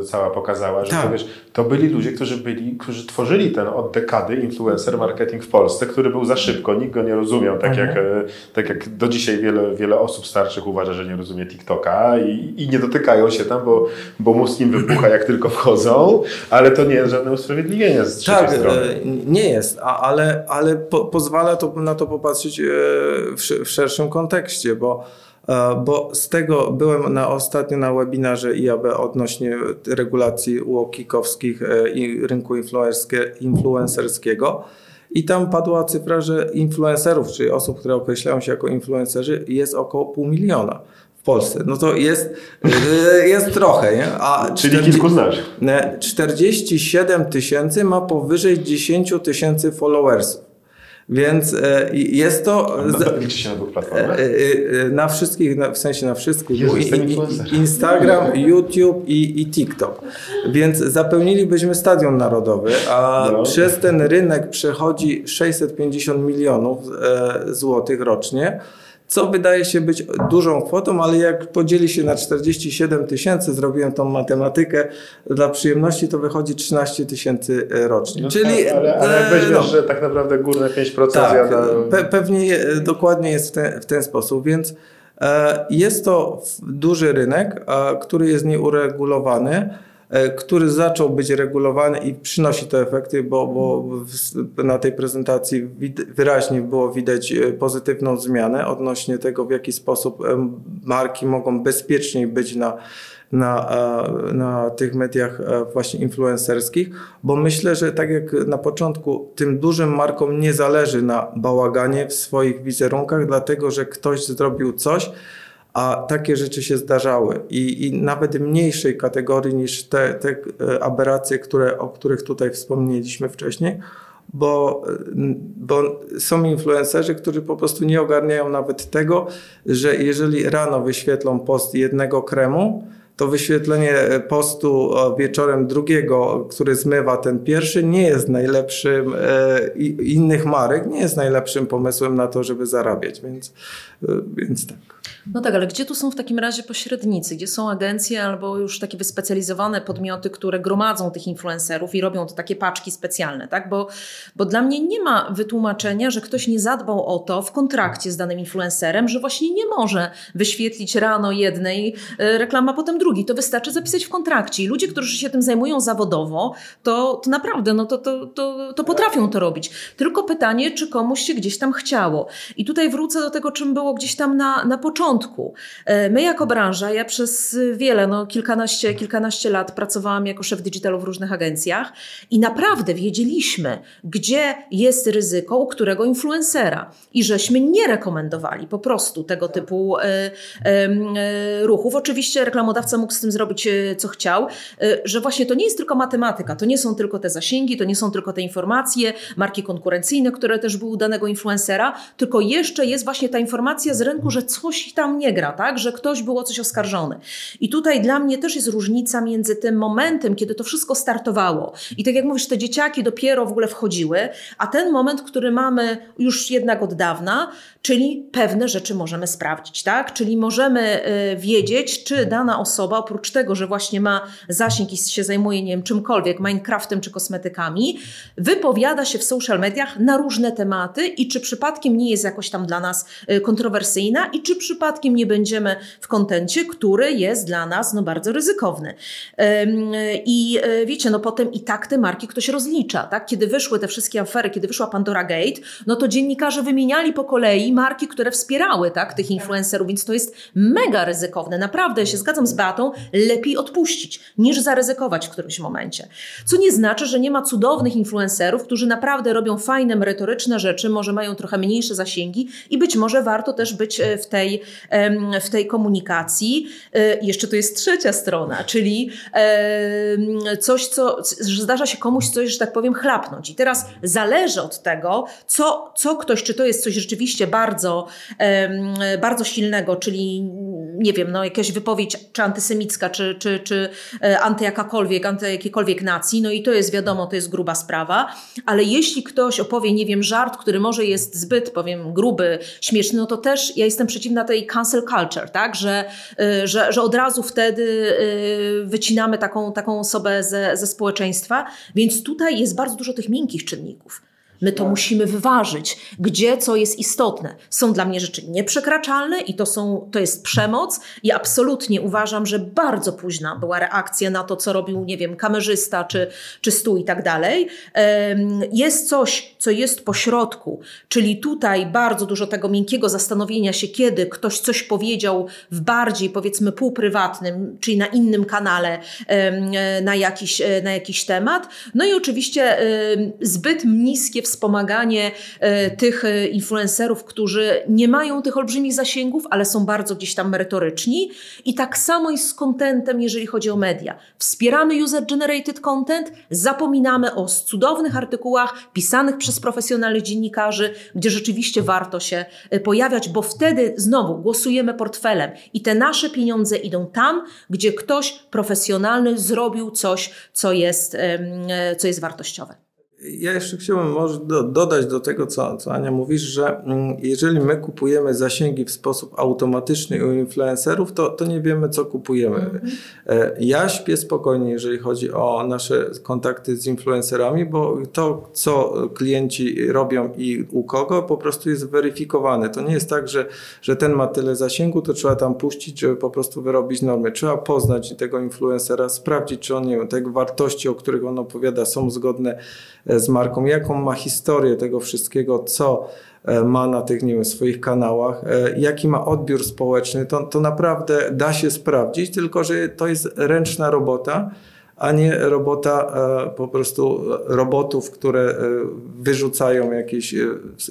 cała pokazała, że tak. to, wiesz, to byli ludzie, którzy byli, którzy tworzyli ten od dekady influencer marketing w Polsce, który był za szybko, nikt go nie rozumiał, tak, mhm. jak, e, tak jak do dzisiaj wiele, wiele osób starszych uważa, że nie rozumie TikToka i, i nie dotykają się tam, bo, bo mózg im wybucha jak tylko wchodzą, ale to nie jest żadne usprawiedliwienie z tak, strony. E, nie nie jest, a, ale, ale po, pozwala to, na to popatrzeć e, w, w szerszym kontekście, bo bo z tego byłem na ostatnio na webinarze IAB odnośnie regulacji UOKiK-owskich e, i rynku influencerskiego. I tam padła cyfra, że influencerów, czyli osób, które określają się jako influencerzy, jest około pół miliona. Polsce. No to jest, y, jest trochę, nie? A Czyli 40, kilku znasz. 47 tysięcy ma powyżej 10 tysięcy followersów. Więc e, jest to. Liczy się na dwóch platformach? E, e, na wszystkich, w sensie na wszystkich. Jezus, Instagram, YouTube i, i TikTok. Więc zapełnilibyśmy stadion narodowy, a no. przez ten rynek przechodzi 650 milionów złotych rocznie co wydaje się być dużą kwotą, ale jak podzieli się na 47 tysięcy, zrobiłem tą matematykę dla przyjemności, to wychodzi 13 tysięcy rocznie. No Czyli, tak, ale, ale jak weźmiesz, no, że tak naprawdę górne 5% tak, pe, pewnie dokładnie jest w ten, w ten sposób, więc e, jest to duży rynek, a, który jest nieuregulowany. E, który zaczął być regulowany i przynosi te efekty, bo, bo na tej prezentacji wyraźnie było widać e, pozytywną zmianę odnośnie tego, w jaki sposób e, marki mogą bezpieczniej być na, na, na tych mediach właśnie influencerskich, bo myślę, że tak jak na początku, tym dużym markom nie zależy na bałaganie w swoich wizerunkach, dlatego że ktoś zrobił coś, a takie rzeczy się zdarzały i, i nawet mniejszej kategorii niż te, te e, aberracje, które, o których tutaj wspomnieliśmy wcześniej, bo, bo są influencerzy, którzy po prostu nie ogarniają nawet tego, że jeżeli rano wyświetlą post jednego kremu, to wyświetlenie postu wieczorem drugiego, który zmywa ten pierwszy, nie jest najlepszym, e, innych marek, nie jest najlepszym pomysłem na to, żeby zarabiać, więc, e, więc tak. No tak, ale gdzie tu są w takim razie pośrednicy? Gdzie są agencje albo już takie wyspecjalizowane podmioty, które gromadzą tych influencerów i robią to takie paczki specjalne, tak? Bo, bo dla mnie nie ma wytłumaczenia, że ktoś nie zadbał o to w kontrakcie z danym influencerem, że właśnie nie może wyświetlić rano jednej e, reklama, potem drugi. To wystarczy zapisać w kontrakcie. I ludzie, którzy się tym zajmują zawodowo, to, to naprawdę, no to, to, to, to potrafią to robić. Tylko pytanie, czy komuś się gdzieś tam chciało. I tutaj wrócę do tego, czym było gdzieś tam na, na początku. E, my jako branża, ja przez wiele, no kilkanaście, kilkanaście lat pracowałam jako szef digitalu w różnych agencjach i naprawdę wiedzieliśmy, gdzie jest ryzyko u którego influencera i żeśmy nie rekomendowali po prostu tego typu e, e, ruchów. Oczywiście reklamodawca mógł z tym zrobić, co chciał, że właśnie to nie jest tylko matematyka, to nie są tylko te zasięgi, to nie są tylko te informacje, marki konkurencyjne, które też były u danego influencera, tylko jeszcze jest właśnie ta informacja z rynku, że coś tam nie gra, tak? Że ktoś było coś oskarżony. I tutaj dla mnie też jest różnica między tym momentem, kiedy to wszystko startowało i tak jak mówisz, te dzieciaki dopiero w ogóle wchodziły, a ten moment, który mamy już jednak od dawna, czyli pewne rzeczy możemy sprawdzić, tak? Czyli możemy y, wiedzieć, czy dana osoba, oprócz tego, że właśnie ma zasięg i się zajmuje, nie wiem, czymkolwiek, Minecraftem czy kosmetykami, wypowiada się w social mediach na różne tematy i czy przypadkiem nie jest jakoś tam dla nas y, kontrowersyjna i czy przypadkiem nie będziemy w kontencie, który jest dla nas no, bardzo ryzykowny. I y, wiecie, no potem i tak te marki ktoś rozlicza, tak? Kiedy wyszły te wszystkie afery, kiedy wyszła Pandora Gate, no to dziennikarze wymieniali po kolei marki, które wspierały tak, tych influencerów, więc to jest mega ryzykowne. Naprawdę, ja się zgadzam z Beatą, lepiej odpuścić, niż zaryzykować w którymś momencie. Co nie znaczy, że nie ma cudownych influencerów, którzy naprawdę robią fajne, merytoryczne rzeczy, może mają trochę mniejsze zasięgi i być może warto też być e, w tej, w tej komunikacji. E, jeszcze to jest trzecia strona, czyli coś, co zdarza się komuś coś, że tak powiem, chlapnąć. I teraz zależy od tego, co, co ktoś, czy to jest coś rzeczywiście bardzo bardzo, bardzo silnego, czyli nie wiem, no jakaś wypowiedź czy antysemicka, czy, czy, czy e, antyjakakolwiek, anty jakiejkolwiek nacji, no i to jest wiadomo, to jest gruba sprawa, ale jeśli ktoś opowie, nie wiem, żart, który może jest zbyt, powiem, gruby, śmieszny, no to też ja jestem przeciwna tej cancel culture, tak, że, e, że, że od razu wtedy e, wycinamy taką, taką osobę ze, ze społeczeństwa, więc tutaj jest bardzo dużo tych miękkich czynników. My to musimy wyważyć, gdzie co jest istotne. Są dla mnie rzeczy nieprzekraczalne i to, są, to jest przemoc. I absolutnie uważam, że bardzo późna była reakcja na to, co robił, nie wiem, kamerzysta czy, czy stół i tak dalej. Jest coś, co jest pośrodku, czyli tutaj bardzo dużo tego miękkiego zastanowienia się, kiedy ktoś coś powiedział w bardziej, powiedzmy, półprywatnym, czyli na innym kanale na jakiś, na jakiś temat. No i oczywiście zbyt niskie w wspomaganie e, tych e, influencerów, którzy nie mają tych olbrzymich zasięgów, ale są bardzo gdzieś tam merytoryczni. I tak samo jest z contentem, jeżeli chodzi o media. Wspieramy user-generated content, zapominamy o cudownych artykułach pisanych przez profesjonalnych dziennikarzy, gdzie rzeczywiście warto się e, pojawiać, bo wtedy znowu głosujemy portfelem i te nasze pieniądze idą tam, gdzie ktoś profesjonalny zrobił coś, co jest, co jest wartościowe. Ja jeszcze chciałbym może do, dodać do tego, co, co Ania mówisz, że mm, jeżeli my kupujemy zasięgi w sposób automatyczny u influencerów, to, to nie wiemy, co kupujemy. Mm -hmm. Ja śpię spokojnie, jeżeli chodzi o nasze kontakty z influencerami, bo to, co klienci robią i u kogo, po prostu jest weryfikowane. To nie jest tak, że, że ten ma tyle zasięgu, to trzeba tam puścić, żeby po prostu wyrobić normy. Trzeba poznać tego influencera, sprawdzić, czy on, nie wiem, te wartości, o których on opowiada, są zgodne E, z marką, jaką ma historię tego wszystkiego, co e, ma na tych nie wiem, swoich kanałach, e, jaki ma odbiór społeczny, to, to naprawdę da się sprawdzić, tylko że to jest ręczna robota, a nie robota po prostu robotów, które wyrzucają jakieś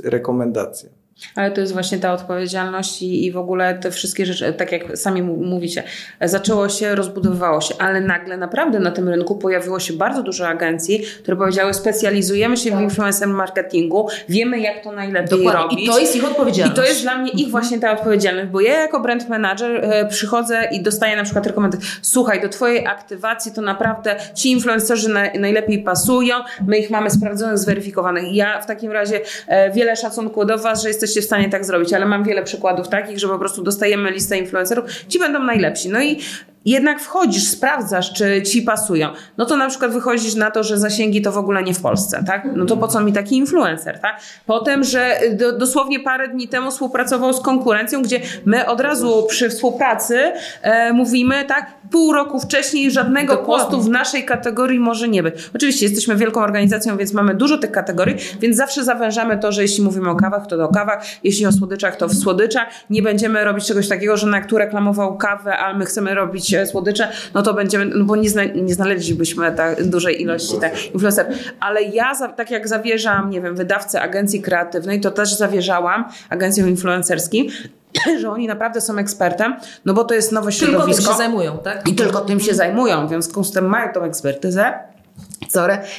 rekomendacje. Ale to jest właśnie ta odpowiedzialność i, i w ogóle te wszystkie rzeczy, tak jak sami mówicie, zaczęło się, rozbudowywało się, ale nagle naprawdę na tym rynku pojawiło się bardzo dużo agencji, które powiedziały, specjalizujemy się tak. w influencer marketingu, wiemy jak to najlepiej Dokładnie. robić. I to jest ich odpowiedzialność. I to jest dla mnie ich mhm. właśnie ta odpowiedzialność, bo ja jako brand manager e, przychodzę i dostaję na przykład rekomendacje, słuchaj, do twojej aktywacji to naprawdę ci influencerzy na, najlepiej pasują, my ich mamy sprawdzonych, zweryfikowanych. Ja w takim razie e, wiele szacunku do was, że jesteście jesteście w stanie tak zrobić, ale mam wiele przykładów takich, że po prostu dostajemy listę influencerów, ci będą najlepsi. No i jednak wchodzisz, sprawdzasz, czy ci pasują, no to na przykład wychodzisz na to, że zasięgi to w ogóle nie w Polsce, tak? No to po co mi taki influencer, tak? Potem, że do, dosłownie parę dni temu współpracował z konkurencją, gdzie my od razu przy współpracy e, mówimy, tak, pół roku wcześniej żadnego Dokładnie. postu w naszej kategorii może nie być. Oczywiście jesteśmy wielką organizacją, więc mamy dużo tych kategorii, więc zawsze zawężamy to, że jeśli mówimy o kawach, to do kawach, jeśli o słodyczach, to w słodyczach. Nie będziemy robić czegoś takiego, że na kto reklamował kawę, a my chcemy robić słodycze, no to będziemy, no bo nie, zna, nie znaleźlibyśmy tak dużej ilości tak, influencerów. Ale ja, za, tak jak zawierzam, nie wiem, wydawcę agencji kreatywnej, to też zawierzałam agencjom influencerskim, że oni naprawdę są ekspertem, no bo to jest nowe środowisko. Tylko tym się zajmują, tak? I tylko tym się zajmują, w związku z tym mają tą ekspertyzę.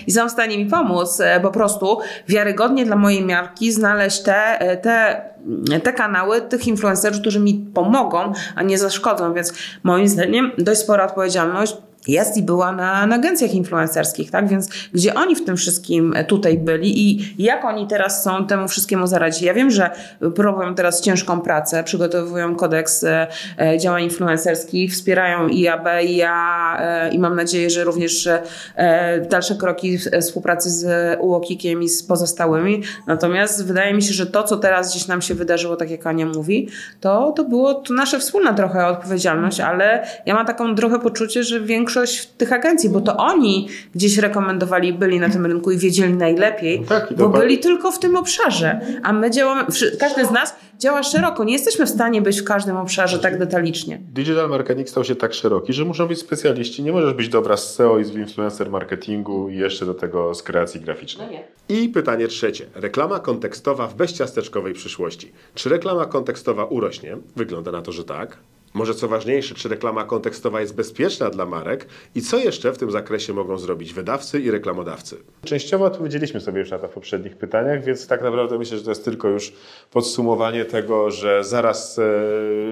I są w stanie mi pomóc e, po prostu wiarygodnie dla mojej miarki znaleźć te, e, te te kanały tych influencerów, którzy mi pomogą, a nie zaszkodzą, więc moim zdaniem dość spora odpowiedzialność jest i była na, na agencjach influencerskich, tak? Więc gdzie oni w tym wszystkim tutaj byli i jak oni teraz są temu wszystkiemu zaradzić? Ja wiem, że próbują teraz ciężką pracę, przygotowują kodeks e, e działań influencerskich, wspierają IAB, i ja e, i mam nadzieję, że również e, dalsze kroki współpracy z UOKikiem i z pozostałymi. Natomiast wydaje mi się, że to, co teraz gdzieś nam się wydarzyło, tak jak Ania mówi, to, to było to nasza wspólna trochę odpowiedzialność, ale ja mam taką trochę poczucie, że większość większość tych agencji, bo to oni gdzieś rekomendowali, byli na tym rynku i wiedzieli najlepiej, no tak, bo byli tylko w tym obszarze. A my działamy, każdy z nas działa szeroko. Nie jesteśmy w stanie być w każdym obszarze tak detalicznie. Digital marketing stał się tak szeroki, że muszą być specjaliści. Nie możesz być dobra z SEO i z influencer marketingu i jeszcze do tego z kreacji graficznej. No I pytanie trzecie. Reklama kontekstowa w bezciasteczkowej przyszłości. Czy reklama kontekstowa urośnie? Wygląda na to, że tak. Może co ważniejsze, czy reklama kontekstowa jest bezpieczna dla marek i co jeszcze w tym zakresie mogą zrobić wydawcy i reklamodawcy? Częściowo odpowiedzieliśmy sobie już na to w poprzednich pytaniach, więc tak naprawdę myślę, że to jest tylko już podsumowanie tego, że zaraz e,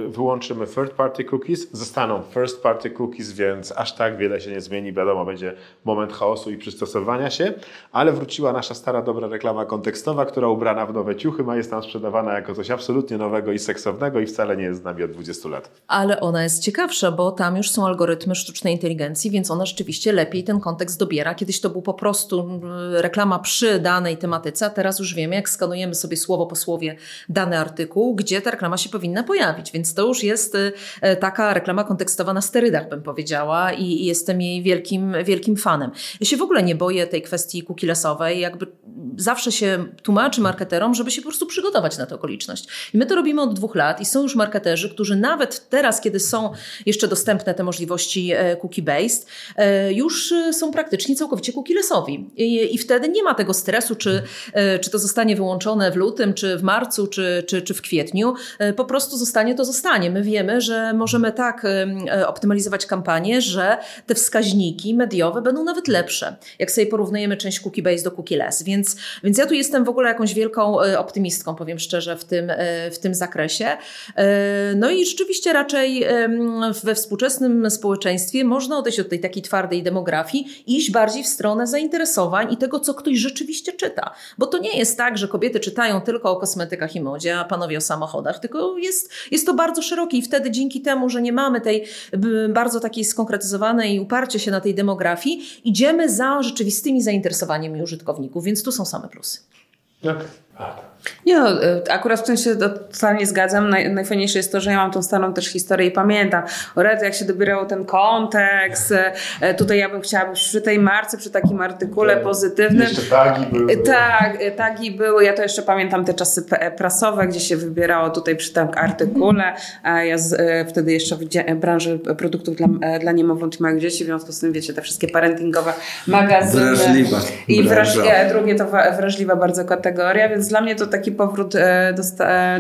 wyłączymy third party cookies, zostaną first party cookies, więc aż tak wiele się nie zmieni. Wiadomo, będzie moment chaosu i przystosowania się, ale wróciła nasza stara, dobra reklama kontekstowa, która ubrana w nowe ciuchy ma jest tam sprzedawana jako coś absolutnie nowego i seksownego i wcale nie jest z nami od 20 lat ale ona jest ciekawsza, bo tam już są algorytmy sztucznej inteligencji, więc ona rzeczywiście lepiej ten kontekst dobiera. Kiedyś to był po prostu reklama przy danej tematyce, a teraz już wiemy, jak skanujemy sobie słowo po słowie dany artykuł, gdzie ta reklama się powinna pojawić, więc to już jest e, taka reklama kontekstowa na sterydach, bym powiedziała i jestem jej wielkim, wielkim fanem. Ja się w ogóle nie boję tej kwestii kukilesowej, jakby zawsze się tłumaczy marketerom, żeby się po prostu przygotować na tę okoliczność. I my to robimy od dwóch lat i są już marketerzy, którzy nawet teraz, kiedy są jeszcze dostępne te możliwości e, cookie-based, e, już są praktycznie całkowicie cookie-lessowi. I, wtedy nie ma tego stresu, czy, czy to zostanie wyłączone w lutym, czy w marcu, czy, czy, czy w kwietniu. Po prostu zostanie to zostanie. My wiemy, że możemy tak optymalizować kampanię, że te wskaźniki mediowe będą nawet lepsze, jak sobie porównujemy część cookie base do cookie less. Więc, więc ja tu jestem w ogóle jakąś wielką e, optymistką, powiem szczerze, w tym, e, w tym zakresie. E, no i rzeczywiście raczej we współczesnym społeczeństwie można odejść od tej takiej twardej demografii i iść bardziej w stronę zainteresowań i tego, co ktoś rzeczywiście czyta. Bo to nie jest tak, że kobiety czytają tylko o kosmetykach i modzie, a panowie o samochodach, tylko jest, jest to bardzo szerokie i wtedy dzięki temu, że nie mamy tej bardzo takiej skonkretyzowanej uparcie się na tej demografii, idziemy za rzeczywistymi zainteresowaniami użytkowników, więc tu są same plusy. Okay. Tak. Nie no, e, akurat w tym się totalnie zgadzam. Naj, najfajniejsze jest to, że ja mam tą starą też historię i pamiętam. O jak się dobierało ten kontekst. E, tutaj ja bym chciała przy tej marce, przy takim artykule tak. pozytywnym. Jeszcze tagi były. Tak, tagi były. Ja to jeszcze pamiętam te czasy prasowe, gdzie się wybierało tutaj przy tym artykule. Ja z, wtedy jeszcze w branży produktów dla, dla niemowląt i małych dzieci, w związku z tym wiecie, te wszystkie parentingowe magazyny. Wrażliwa. I wrażliwe, drugie to wrażliwa bardzo kategoria, więc dla mnie to taki powrót e, do,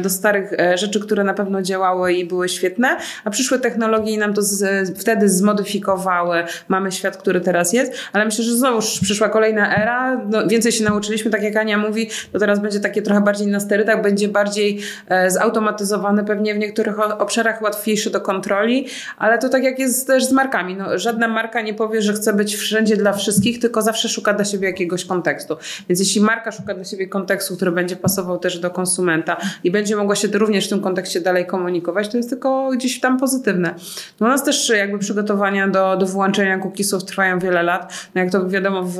do starych e, rzeczy, które na pewno działały i były świetne, a przyszłe technologie nam to z, wtedy zmodyfikowały. Mamy świat, który teraz jest, ale myślę, że znowu przyszła kolejna era, no, więcej się nauczyliśmy, tak jak Ania mówi, to teraz będzie takie trochę bardziej na sterydach, będzie bardziej e, zautomatyzowane, pewnie w niektórych obszarach łatwiejsze do kontroli, ale to tak jak jest też z markami. No, żadna marka nie powie, że chce być wszędzie dla wszystkich, tylko zawsze szuka dla siebie jakiegoś kontekstu. Więc jeśli marka szuka dla siebie kontekstu, który będzie pasował też do konsumenta i będzie mogła się również w tym kontekście dalej komunikować, to jest tylko gdzieś tam pozytywne. U nas też jakby przygotowania do, do włączenia cookiesów trwają wiele lat. No jak to wiadomo w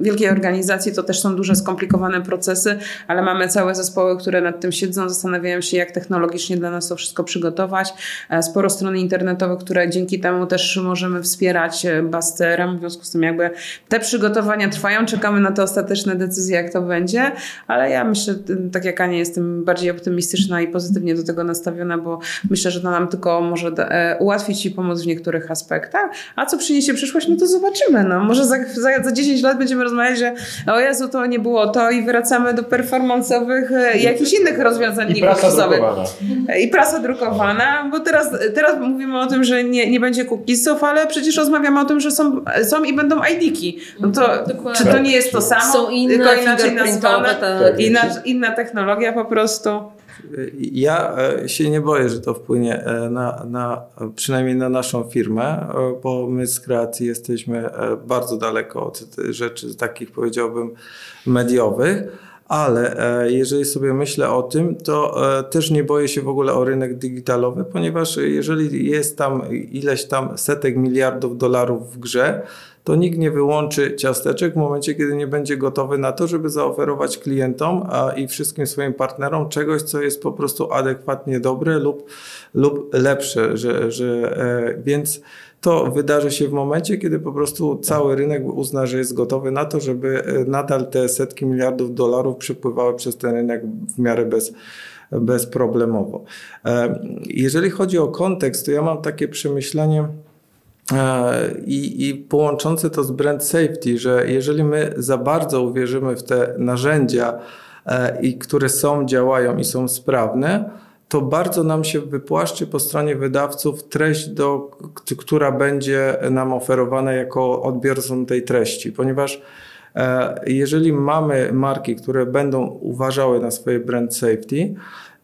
wielkiej organizacji to też są duże skomplikowane procesy, ale mamy całe zespoły, które nad tym siedzą, zastanawiają się jak technologicznie dla nas to wszystko przygotować. E, sporo stron internetowych, które dzięki temu też możemy wspierać e, Basterem, w związku z tym jakby te przygotowania trwają, czekamy na te ostateczne decyzje jak to będzie, ale ja myślę, tak jak Ania, jestem bardziej optymistyczna i pozytywnie do tego nastawiona, bo myślę, że to nam tylko może e, ułatwić i pomóc w niektórych aspektach. A co przyniesie przyszłość, no to zobaczymy. No. Może za, za, za 10 lat będziemy rozmawiać, że o Jezu, to nie było to i wracamy do performanceowych e, i jakichś innych rozwiązań I prasa drukowana. I prasa drukowana, bo teraz, teraz mówimy o tym, że nie, nie będzie cookiesów, ale przecież rozmawiamy o tym, że są, są i będą ID-ki. No to, czy to nie jest to samo? Są inne tylko inaczej nazwane? Tak. Inna technologia po prostu. Ja e, się nie boję, że to wpłynie e, na, na, przynajmniej na naszą firmę, e, bo my z kreacji jesteśmy bardzo daleko od rzeczy takich powiedziałbym mediowych. Ale jeżeli sobie myślę o tym, to też nie boję się w ogóle o rynek digitalowy, ponieważ jeżeli jest tam ileś tam setek miliardów dolarów w grze, to nikt nie wyłączy ciasteczek w momencie, kiedy nie będzie gotowy na to, żeby zaoferować klientom a i wszystkim swoim partnerom czegoś, co jest po prostu adekwatnie dobre lub, lub lepsze. Że, że, e, więc to wydarzy się w momencie, kiedy po prostu cały rynek uzna, że jest gotowy na to, żeby e, nadal te setki miliardów dolarów przepływały przez ten rynek w miarę bez, bezproblemowo. E, jeżeli chodzi o kontekst, to ja mam takie przemyślenie, I, I połączące to z brand safety, że jeżeli my za bardzo uwierzymy w te narzędzia, e, i które są, działają i są sprawne, to bardzo nam się wypłaszczy po stronie wydawców treść, do, która będzie nam oferowana jako odbiorcą tej treści, ponieważ e, jeżeli mamy marki, które będą uważały na swoje brand safety,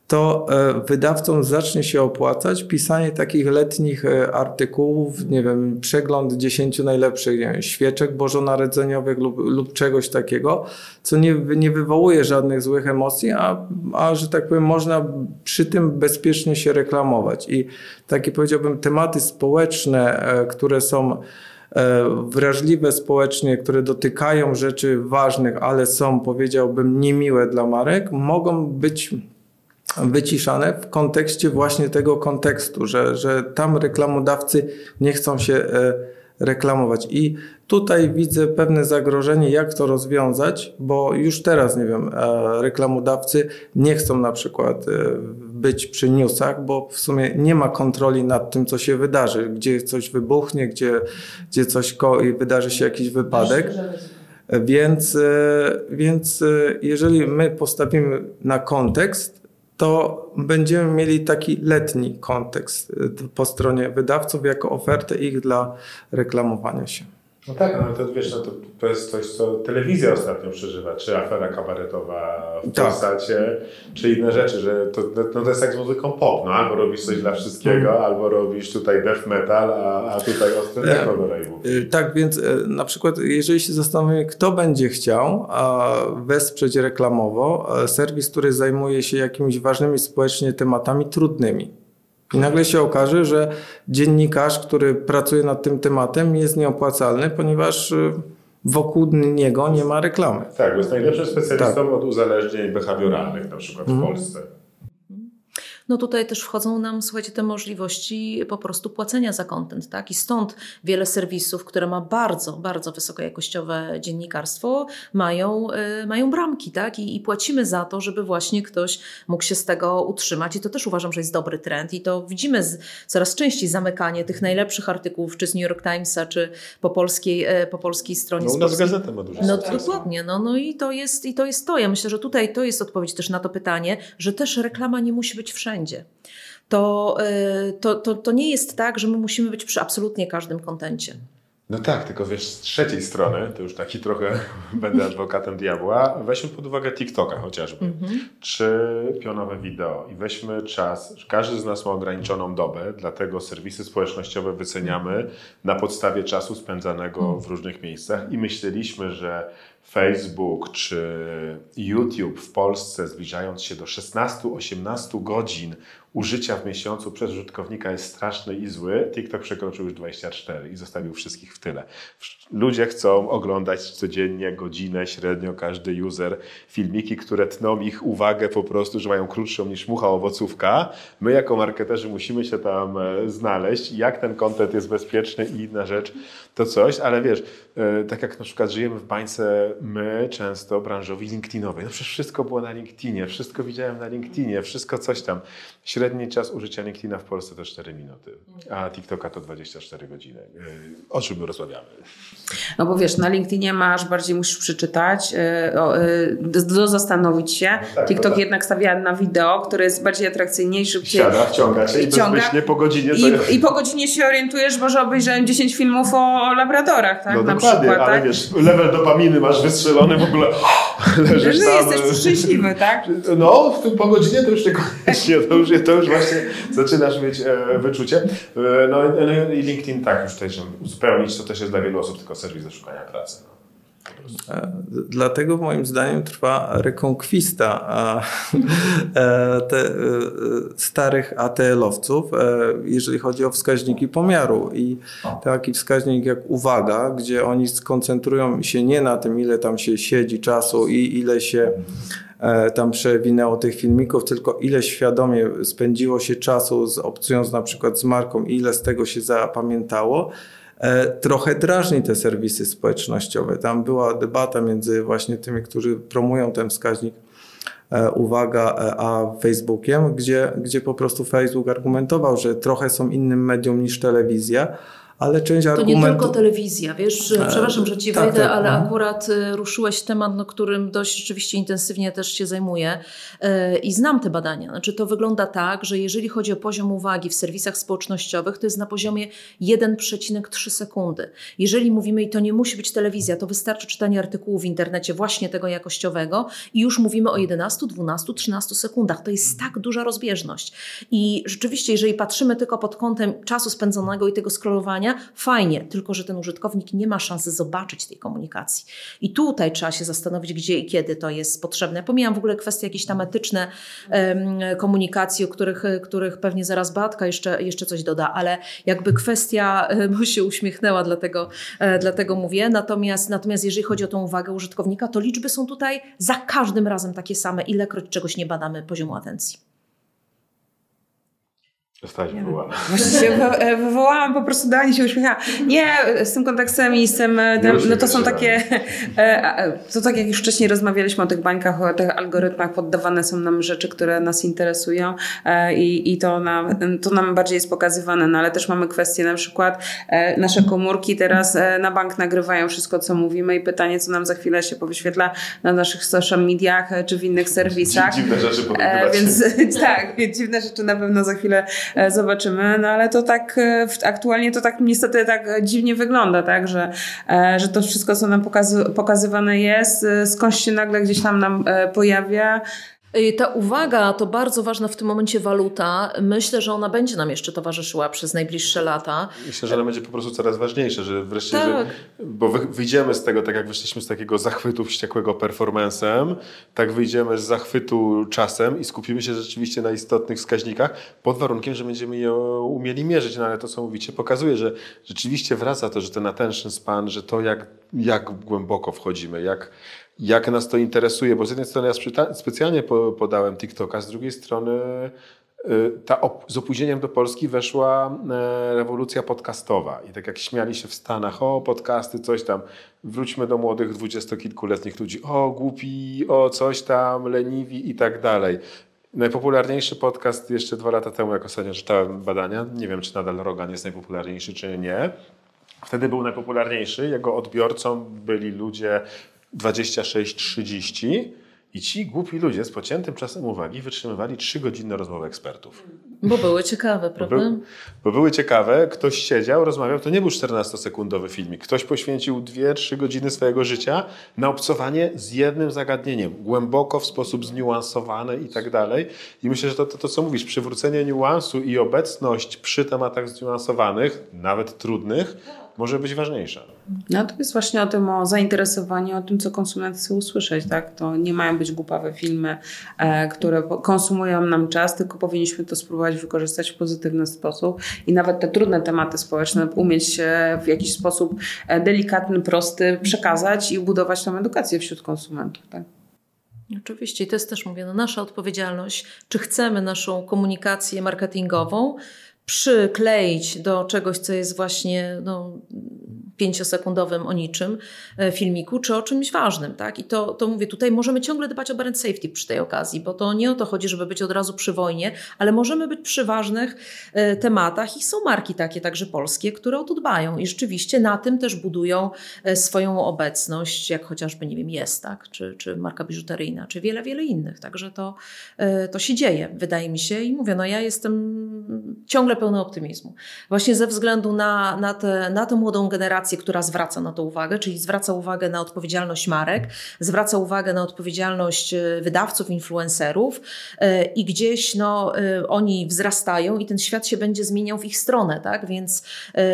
to e, wydawcom zacznie się opłacać pisanie takich letnich e, artykułów, nie wiem, przegląd 10 najlepszych wiem, świeczek bożonarodzeniowych lub, lub czegoś takiego, co nie, nie wywołuje żadnych złych emocji, a, a że tak powiem, można przy tym bezpiecznie się reklamować. I takie powiedziałbym tematy społeczne, e, które są wrażliwe społecznie, które dotykają rzeczy ważnych, ale są, powiedziałbym, niemiłe dla marek, mogą być wyciszane w kontekście właśnie tego kontekstu, że, że tam reklamodawcy nie chcą się e, reklamować. I tutaj widzę pewne zagrożenie, jak to rozwiązać, bo już teraz, nie wiem, e, reklamodawcy nie chcą na przykład e, być przy newsach, bo w sumie nie ma kontroli nad tym, co się wydarzy, gdzie coś wybuchnie, gdzie, gdzie coś wydarzy się jakiś wypadek. Więc, więc jeżeli my postawimy na kontekst, to będziemy mieli taki letni kontekst y, po stronie wydawców jako ofertę ich dla reklamowania się. No tak, no to wiesz, no to, to jest coś, co telewizja ostatnio przeżywa, czy afera kabaretowa w tak. Polsacie, czy inne rzeczy, że to, no to jest jak z muzyką pop, no albo robisz coś dla wszystkiego, mm. albo robisz tutaj death metal, a, a tutaj ostry techno do rave'u. Tak, więc y, na przykład jeżeli się zastanowimy, kto będzie chciał wesprzeć reklamowo serwis, który zajmuje się jakimiś ważnymi społecznie tematami trudnymi, i nagle się okaże, że dziennikarz, który pracuje nad tym tematem, jest nieopłacalny, ponieważ y, wokół niego nie ma reklamy. Tak, bo jest najlepszym specjalistą tak. od uzależnień behawioralnych, na przykład w mhm. Polsce no tutaj też wchodzą nam, słuchajcie, te możliwości po prostu płacenia za content, tak? I stąd wiele serwisów, które ma bardzo, bardzo wysokojakościowe dziennikarstwo, mają, y, mają bramki, tak? I, I płacimy za to, żeby właśnie ktoś mógł się z tego utrzymać. I to też uważam, że jest dobry trend. I to widzimy z, coraz częściej zamykanie tych najlepszych artykułów, czy z New York Timesa, czy po polskiej, y, po polskiej stronie. No u nas gazeta ma dużo No dokładnie, no, no i to jest i to jest to. Ja myślę, że tutaj to jest odpowiedź też na to pytanie, że też reklama nie musi być wszędzie wszędzie. To, y, to, to, to nie jest tak, że my musimy być przy absolutnie każdym kontencie. No tak, tylko wiesz, z trzeciej strony, to już taki trochę będę adwokatem diabła, weźmy pod uwagę TikToka chociażby, czy pionowe wideo i weźmy czas, każdy z nas ma ograniczoną dobę, dlatego serwisy społecznościowe wyceniamy na podstawie czasu spędzanego mm. w różnych miejscach i myśleliśmy, że Facebook czy YouTube w Polsce, zbliżając się do 16-18 godzin użycia w miesiącu przez użytkownika jest straszny i zły, TikTok przekroczył już 24 i zostawił wszystkich w tyle. Ludzie chcą oglądać codziennie godzinę średnio każdy user filmiki, które tną ich uwagę po prostu, że mają krótszą niż mucha owocówka. My jako marketerzy musimy się tam e, znaleźć. Jak ten kontent jest bezpieczny i inna rzecz, to coś, ale wiesz, e, tak jak na przykład żyjemy w bańce my często branżowi LinkedInowej. No przecież wszystko było na LinkedInie, wszystko widziałem na LinkedInie, wszystko coś tam. Średni czas użycia LinkedIna w Polsce to 4 minuty, a TikToka to 24 godziny. E, o czym my rozmawiamy? No bo wiesz, na LinkedInie masz, bardziej musisz przeczytać, do, do zastanowić się. No tak, TikTok tak. jednak stawia na wideo, które jest bardziej atrakcyjniejszy. Siada, wciąga cię i wciąga, po godzinie... I, I, po godzinie się orientujesz, bo że obejrzałem 10 filmów o labradorach, tak? No na dokładnie, przykład, ale tak? wiesz, level dopaminy masz wystrzelony w ogóle leżysz tam. jesteś szczęśliwy, tak? No, po godzinie to już niekoniecznie, to już, to już właśnie zaczynasz mieć e, wyczucie. E, no, no i LinkedIn tak, już tutaj, żeby uzupełnić, to też jest dla wielu osób tylko serwis do szukania pracy. No. E, dlatego moim zdaniem trwa rekonkwista e, te e, starych ATL-owców, jeżeli chodzi o wskaźniki pomiaru. I taki wskaźnik jak uwaga, gdzie oni skoncentrują się nie na tym, ile tam się siedzi czasu i ile się tam przewinęło tych filmików, tylko ile świadomie spędziło się czasu z, obcując na przykład z marką, ile z tego się zapamiętało E, trochę drażni te serwisy społecznościowe. Tam była debata między właśnie tymi, którzy promują ten wskaźnik e, uwaga, e, a Facebookiem, gdzie, gdzie po prostu Facebook argumentował, że trochę są innym medium niż telewizja, ale część to argumentów... To nie tylko telewizja, wiesz, e, przepraszam, że Ci tak, wejdę, tak, ale no. akurat e, ruszyłeś temat, no, którym dość rzeczywiście intensywnie też się zajmuję e, i znam te badania. Znaczy to wygląda tak, że jeżeli chodzi o poziom uwagi w serwisach społecznościowych, to jest na poziomie 1,3 sekundy. Jeżeli mówimy, i to nie musi być telewizja, to wystarczy czytanie artykułu w internecie właśnie tego jakościowego i już mówimy o 11, 12, 13 sekundach. To jest tak duża rozbieżność. I rzeczywiście, jeżeli patrzymy tylko pod kątem czasu spędzonego i tego scrollowania, fajnie, tylko że ten użytkownik nie ma szansy zobaczyć tej komunikacji. I tutaj trzeba się zastanowić, gdzie i kiedy to jest potrzebne. Pomijam w ogóle kwestie jakieś tam etyczne um, komunikacji, o których, których pewnie zaraz Batka jeszcze, jeszcze coś doda, ale jakby kwestia, bo się uśmiechnęła, dlatego, e, dlatego mówię. Natomiast, natomiast jeżeli chodzi o tą uwagę użytkownika, to liczby są tutaj za każdym razem takie same, ilekroć czegoś nie badamy poziomu atencji. Zostałaś wywołana. Właściwie wy- e, wywołałam, po prostu Dani się uśmiecha. Nie, z tym kontekstem i z tym, e, no to są się, takie, e, to tak jak już wcześniej rozmawialiśmy o tych bańkach, o tych algorytmach, poddawane są nam rzeczy, które nas interesują i, i to, nam, to nam bardziej jest pokazywane, no ale też mamy kwestie na przykład, nasze komórki teraz na bank nagrywają wszystko, co mówimy i pytanie, co nam za chwilę się powyświetla na naszych social mediach czy w innych serwisach. Dziwne rzeczy E, więc tak, więc dziwne rzeczy na pewno za chwilę zobaczymy, no ale to tak e, aktualnie to tak niestety tak e, dziwnie wygląda, tak, że, e, że to wszystko, co nam pokazy, pokazywane jest, e, skądś się nagle gdzieś tam nam e, pojawia. Y, Ta uwaga to bardzo ważna w tym momencie waluta. Myślę, że ona będzie nam jeszcze towarzyszyła przez najbliższe lata. Myślę, że ona będzie po prostu coraz ważniejsza, że wreszcie, Tak. że, bo wy, wyjdziemy z tego, tak jak wyszliśmy z takiego zachwytu wściekłego performancem, tak wyjdziemy z zachwytu czasem i skupimy się rzeczywiście na istotnych wskaźnikach, pod warunkiem, że będziemy je umieli mierzyć, no ale to, co mówicie, pokazuje, że rzeczywiście wraca to, że ten attention span, że to, jak, jak głęboko wchodzimy, jak, jak nas to interesuje, bo z jednej strony ja specjalnie po, podałem TikToka, z drugiej strony y, ta z opóźnieniem do Polski weszła e, rewolucja podcastowa. I tak jak śmiali się w Stanach, o podcasty, coś tam, wróćmy do młodych dwudziestokilkuletnich ludzi, o głupi, o coś tam, leniwi i tak dalej. Najpopularniejszy podcast jeszcze dwa lata temu, jak ostatnio czytałem badania, nie wiem czy nadal Rogan jest najpopularniejszy czy nie, Wtedy był najpopularniejszy. Jego odbiorcą byli ludzie 26-30 i ci głupi ludzie z pociętym czasem uwagi wytrzymywali 3-godzinne rozmowy ekspertów. Bo były ciekawe, Bo, prawda? był, bo były ciekawe, ktoś siedział, rozmawiał, to nie był 14-sekundowy filmik. Ktoś poświęcił 2-3 godziny swojego życia na obcowanie z jednym zagadnieniem, głęboko, w sposób zniuansowany i tak dalej. I myślę, że to, to, to co mówisz, przywrócenie niuansu i obecność przy tematach zniuansowanych, nawet trudnych, może być ważniejsza. No to jest właśnie o tym, o zainteresowaniu, o tym, co konsument chce usłyszeć, tak? To nie mają być głupawe filmy, e, które konsumują nam czas, tylko powinniśmy to spróbować wykorzystać w pozytywny sposób i nawet te trudne tematy społeczne umieć w jakiś sposób e, delikatny, prosty przekazać i budować tą edukację wśród konsumentów, tak? Oczywiście, i to jest też, mówię, no, nasza odpowiedzialność, czy chcemy naszą komunikację marketingową przykleić do czegoś, co jest właśnie no, pięciosekundowym o niczym e, filmiku, czy o czymś ważnym. Tak? I to, to mówię, tutaj możemy ciągle dbać o brand safety przy tej okazji, bo to nie o to chodzi, żeby być od razu przy wojnie, ale możemy być przy ważnych e, tematach i są marki takie, także polskie, które o to dbają i rzeczywiście na tym też budują e, swoją obecność, jak chociażby, nie wiem, jest, tak? czy, czy marka biżuteryjna, czy wiele, wiele innych. Także to, to się dzieje, wydaje mi się i mówię, no ja jestem ciągle pełna optymizmu. Właśnie ze względu na, na, te, na tę młodą generację, która zwraca na to uwagę, czyli zwraca uwagę na odpowiedzialność marek, zwraca uwagę na odpowiedzialność e, wydawców, influencerów e, i gdzieś no, e, oni wzrastają i ten świat się będzie zmieniał w ich stronę, tak? Więc,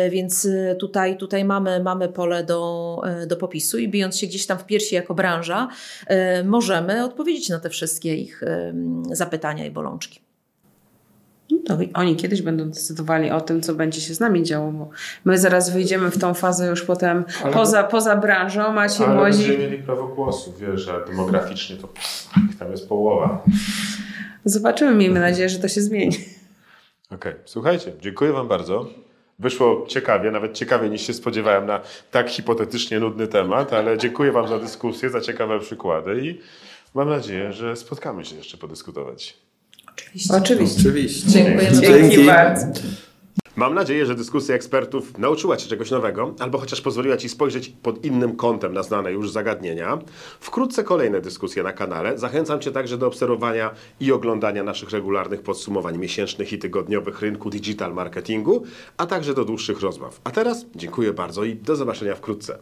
więc tutaj, tutaj mamy, mamy pole do, do popisu i bijąc się gdzieś tam w piersi jako branża, możemy odpowiedzieć na te wszystkie ich zapytania i bolączki. No To oni kiedyś będą decydowali o tym, co będzie się z nami działo, bo my zaraz wyjdziemy w tą fazę już potem Ale- poza, poza branżą, a ci Ale młodzi... będziemy mieli prawo głosu, wiesz, a demograficznie to pff, ich tam jest połowa. Zobaczymy, miejmy nadzieję, że to się zmieni. Okej, słuchajcie, dziękuję Wam bardzo. Wyszło ciekawie, nawet ciekawiej niż się spodziewałem na tak hipotetycznie nudny temat, ale dziękuję Wam za dyskusję, za ciekawe przykłady i mam nadzieję, że spotkamy się jeszcze podyskutować. Oczywiście. Oczywiście. Oczywiście. Dziękuję Dzięki bardzo. Mam nadzieję, że dyskusja ekspertów nauczyła Cię czegoś nowego, albo chociaż pozwoliła Ci spojrzeć pod innym kątem na znane już zagadnienia. Wkrótce kolejne dyskusje na kanale. Zachęcam Cię także do obserwowania i oglądania naszych regularnych podsumowań miesięcznych i tygodniowych rynku digital marketingu, a także do dłuższych rozmów. A teraz dziękuję bardzo i do zobaczenia wkrótce.